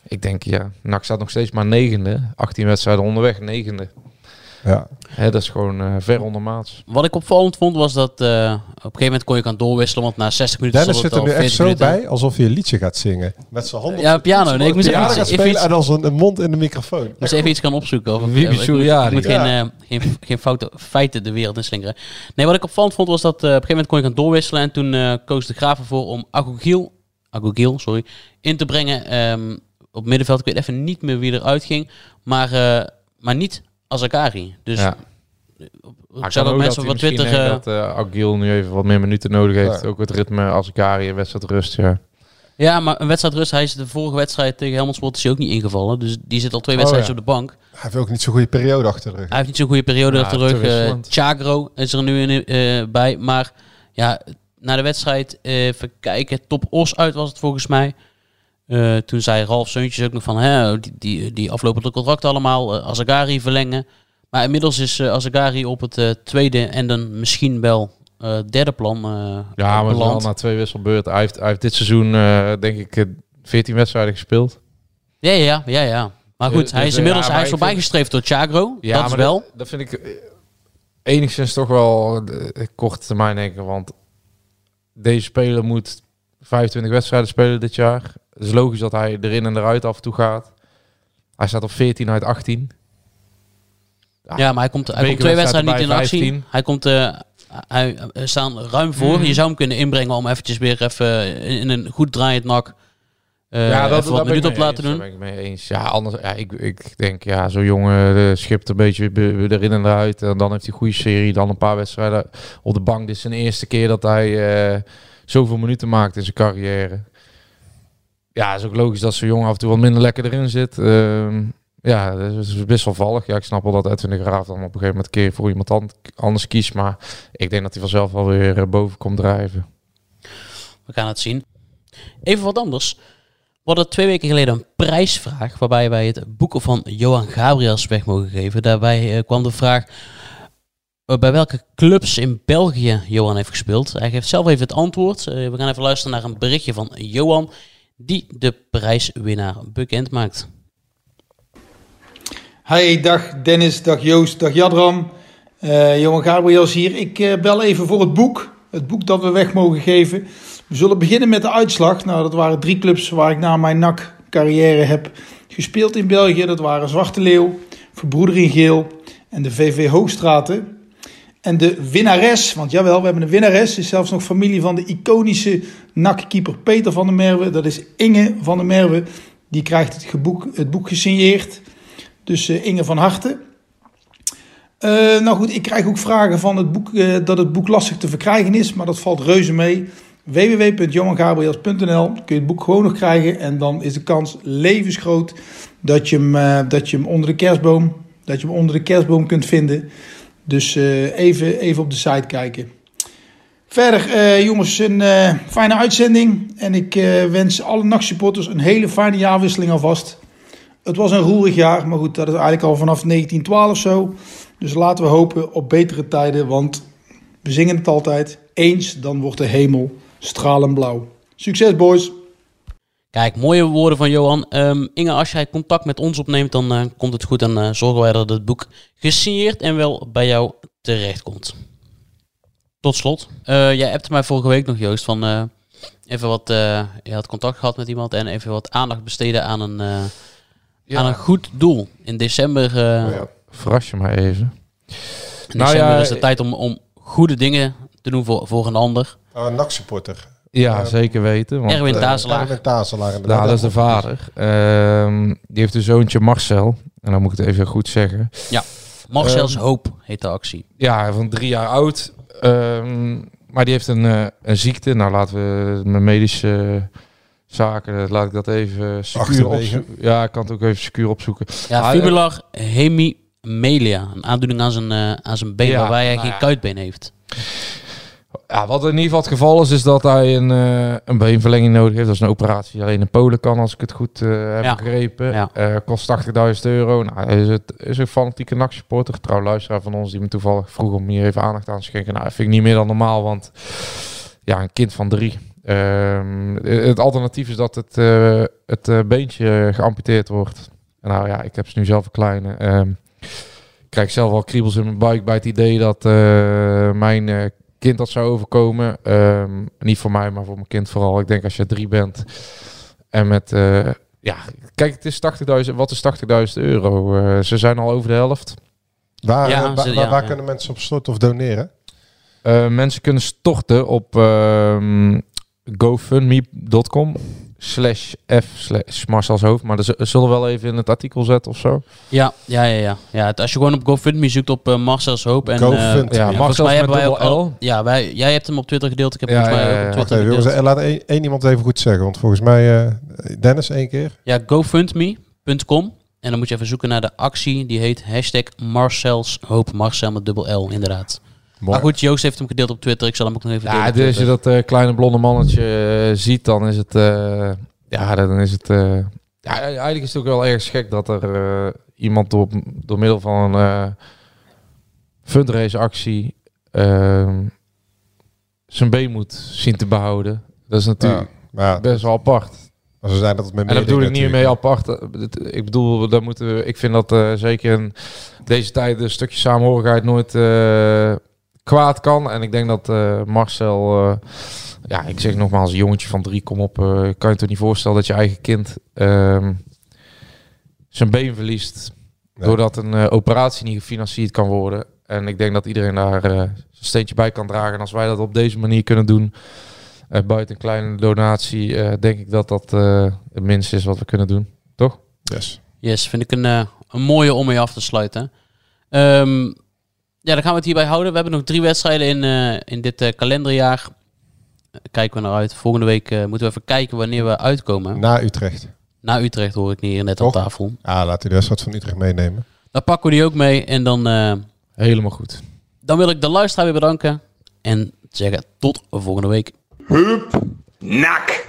Ik denk, ja, NAC staat nog steeds maar negende, 18 wedstrijden onderweg, negende. Ja. Hè, dat is gewoon eh, ver ondermaats. Wat ik opvallend vond was dat eh, op een gegeven moment kon je kan doorwisselen, want na 60 minuten Dennis zit er het nu echt 40 zo minuten. bij alsof hij een liedje gaat zingen. Met zijn handen. Ja, piano. Nee, ik moest piano even, iets- spelen even, en als een, een mond in de microfoon. ik moest even iets gaan opzoeken. Of, Wiebe ik, moet- ik moet Ja. geen, eh, geen, geen foute feiten de wereld in slingeren. Nee, wat ik opvallend vond was dat eh, op een gegeven moment kon je kan doorwisselen. En toen eh, koos de Graaf ervoor om Agogiel, Agogiel sorry, in te brengen ehm, op middenveld. Ik weet even niet meer wie eruit ging. Maar, eh, maar niet Azakari. Dus Ja. Ik zag ook mensen op Twitter... Eh, dat uh, Aguil nu even wat meer minuten nodig heeft. Ja. Ook het ritme als Gari, wedstrijd rust, ja. ja, maar een wedstrijd rust. Hij is de vorige wedstrijd tegen Helmond Sport is hij ook niet ingevallen. Dus die zit al twee Oh, wedstrijden ja. op de bank. Hij heeft ook niet zo'n goede periode achter de rug. Hij heeft niet zo'n goede periode Ja, achter de rug. Eh. Chagro is er nu in, eh, bij. Maar ja, na de wedstrijd, eh, even kijken, top Os uit was het volgens mij. Eh, toen zei Ralf Seuntjes ook nog van, hè, die, die, die aflopende contracten allemaal, eh Azagari verlengen. Maar inmiddels is eh Azagari op het tweede en dan misschien wel derde plan Ja, maar wel na twee wisselbeurten. Hij heeft, hij heeft dit seizoen, denk ik, eh, 14 wedstrijden gespeeld. Ja, ja, ja, ja. Maar goed, Dus, hij is eh, inmiddels ja, hij is ik voorbijgestreefd door Chagro. Ja, dat is maar wel. Dat, dat vind ik enigszins toch wel korte termijn denken. Want deze speler moet 25 wedstrijden spelen dit jaar. Het is logisch dat hij erin en eruit af en toe gaat. Hij staat op 14 uit 18. Ja, maar hij komt, hij komt twee wedstrijden niet in actie. Hij komt eh, hij, er staan ruim voor. Mhm. Je zou hem kunnen inbrengen om eventjes weer even in, in een goed draaiend nak eh ja, dat, wat minuten op laten eens, doen. Daar ben ik mee eens. Ja, anders, ja, ik, ik denk, ja, zo'n jongen eh, schipt een beetje be- be- erin en eruit. En dan heeft hij een goede serie. Dan een paar wedstrijden op de bank. Dit is zijn eerste keer dat hij eh, zoveel minuten maakt in zijn carrière. Ja, is ook logisch dat zo'n jongen af en toe wat minder lekker erin zit. Ehm, ja, dat is wisselvallig. Ja, ik snap wel dat Edwin de Graaf dan op een gegeven moment keer voor iemand an- anders kiest. Maar ik denk dat hij vanzelf wel weer eh, boven komt drijven. We gaan het zien. Even wat anders. We hadden twee weken geleden een prijsvraag waarbij wij het boeken van Johan Gabriels weg mogen geven. Daarbij eh, kwam de vraag eh, bij welke clubs in België Johan heeft gespeeld. Hij geeft zelf even het antwoord. We gaan even luisteren naar een berichtje van Johan die de prijswinnaar bekend maakt. Hey, dag Dennis, dag Joost, dag Jadram. Eh, Johan Gabriels hier. Ik eh, bel even voor het boek. Het boek dat we weg mogen geven. We zullen beginnen met de uitslag. Nou, dat waren drie clubs waar ik na mijn NAC-carrière heb gespeeld in België. Dat waren Zwarte Leeuw, Verbroedering Geel en de VV Hoogstraten. En de winnares, want jawel, we hebben een winnares, is zelfs nog familie van de iconische NAC-keeper Peter van der Merwe. Dat is Inge van der Merwe. Die krijgt het, geboek, het boek gesigneerd. Dus eh, Inge van harte. Eh, nou goed, ik krijg ook vragen van het boek, eh, dat het boek lastig te verkrijgen is, maar dat valt reuze mee. www.johangabriels.nl kun je het boek gewoon nog krijgen en dan is de kans levensgroot dat je hem, dat je hem onder de kerstboom, dat je hem onder de kerstboom kunt vinden. Dus even, even op de site kijken. Verder, eh, jongens, een eh, fijne uitzending. En ik eh, wens alle nachtsupporters een hele fijne jaarwisseling alvast. Het was een roerig jaar, maar goed, dat is eigenlijk al vanaf 1912 zo. Dus laten we hopen op betere tijden, want we zingen het altijd. Eens, dan wordt de hemel stralend blauw. Succes, boys! Kijk, mooie woorden van Johan. Ehm, Inge, als jij contact met ons opneemt, dan komt het goed. En zorgen wij dat het boek gesigneerd en wel bij jou terechtkomt. Tot slot. eh, jij appte mij vorige week nog, Joost, van eh, even wat... eh, je had contact gehad met iemand en even wat aandacht besteden aan een, eh, Ja. aan een goed doel. In december, eh, Oh ja, verras je mij even. in Nou december ja, is de tijd om, om goede dingen te doen voor, voor een ander. Oh, een NAC-supporter. Ja, zeker weten. Want, Erwin Tazelaar. Erwin Tazelaar, inderdaad. Nou, dat is de vader. Ehm, die heeft een zoontje Marcel. En dan moet ik het even goed zeggen. Ja, Marcel's Ehm, Hoop heet de actie. Ja, van drie jaar oud. Ehm, maar die heeft een, eh, een ziekte. Nou, laten we mijn medische zaken, laat ik dat even secuur opzoeken. Ja, ik kan het ook even secuur opzoeken. Ja, Maar, fibular hemimelia. Een aandoening aan zijn, eh, aan zijn been, Ja, waarbij hij nou geen ja. kuitbeen heeft. Ja, wat in ieder geval het geval is, is dat hij een, eh, een beenverlenging nodig heeft. Dat is een operatie die alleen in Polen kan, als ik het goed eh, heb Ja. begrepen. Ja. Eh, kost 80.000 euro. Nou, hij is, het, is een fanatieke NAC-supporter. Trouw luisteraar van ons die me toevallig vroeg om hier even aandacht aan te schenken. Nou, dat vind ik niet meer dan normaal, want ja, een kind van drie. Ehm, het alternatief is dat het, het beentje geamputeerd wordt. Nou ja, ik heb ze nu zelf een kleine. Ehm, ik krijg zelf al kriebels in mijn buik bij het idee dat mijn eh, kind dat zou overkomen. Ehm, niet voor mij, maar voor mijn kind vooral. Ik denk als je drie bent en met... eh, ja, kijk, het is 80.000. Wat is 80.000 euro? Eh, ze zijn al over de helft. Waar, Ja, eh, wa- ze- waar, ja, waar ja. kunnen mensen op storten of doneren? Eh, mensen kunnen storten op ehm, gofundme.com. slash f slash Marcel's hoofd. Maar dat zullen we wel even in het artikel zetten of zo. Ja, ja, ja. ja. ja het- als je gewoon op GoFundMe zoekt op eh, Marcel's Hoop. En, eh, Ja, volgens Marcel's mij hebben met wij ook al- L. Ja, wij, jij hebt hem op Twitter gedeeld. Ik heb Ja, volgens mij ja, ook ja. op Twitter jongens. gedeeld. eh, Laat één, één iemand even goed zeggen. Want volgens mij, eh, Dennis, één keer. Ja, gofundme.com. En dan moet je even zoeken naar de actie. Die heet hashtag Marcel's Hoop. Marcel met dubbel L, inderdaad. Mooi. Maar goed, Joost heeft hem gedeeld op Twitter. Ik zal hem ook nog even delen Ja, dus als je dat eh, kleine blonde mannetje eh, ziet, dan is het... eh, ja, dan is het... eh, ja, eigenlijk is het ook wel erg gek dat er eh, iemand door, door middel van een eh, fundraise actie ehm, zijn been moet zien te behouden. Dat is natuurlijk Ja, ja, best wel apart. maar ze zijn dat het met En meer bedoel ik niet mee apart. Ik bedoel, daar moeten we, ik vind dat eh, zeker in deze tijd een stukje samenhorigheid nooit eh, kwaad kan. En ik denk dat eh, Marcel, eh, ja, ik zeg nogmaals, een jongetje van drie, kom op, eh, kan je toch niet voorstellen dat je eigen kind ehm, zijn been verliest. Nee. Doordat een eh, operatie niet gefinancierd kan worden. En ik denk dat iedereen daar eh, zijn steentje bij kan dragen. En als wij dat op deze manier kunnen doen, buiten een kleine donatie, eh, denk ik dat dat eh, het minste is wat we kunnen doen. Toch? Yes. Yes, vind ik een, een mooie om mee af te sluiten. Ehm, ja, dan gaan we het hierbij houden. We hebben nog drie wedstrijden in, eh, in dit eh, kalenderjaar. Eh, kijken we naar uit. Volgende week moeten we even kijken wanneer we uitkomen. Na Utrecht. Na Utrecht hoor ik niet hier net aan Toch? tafel. Ja, laat u de wedstrijd van Utrecht meenemen. Dan pakken we die ook mee. En dan, eh, Helemaal goed. dan wil ik de luisteraar weer bedanken. En zeggen tot volgende week. Nak.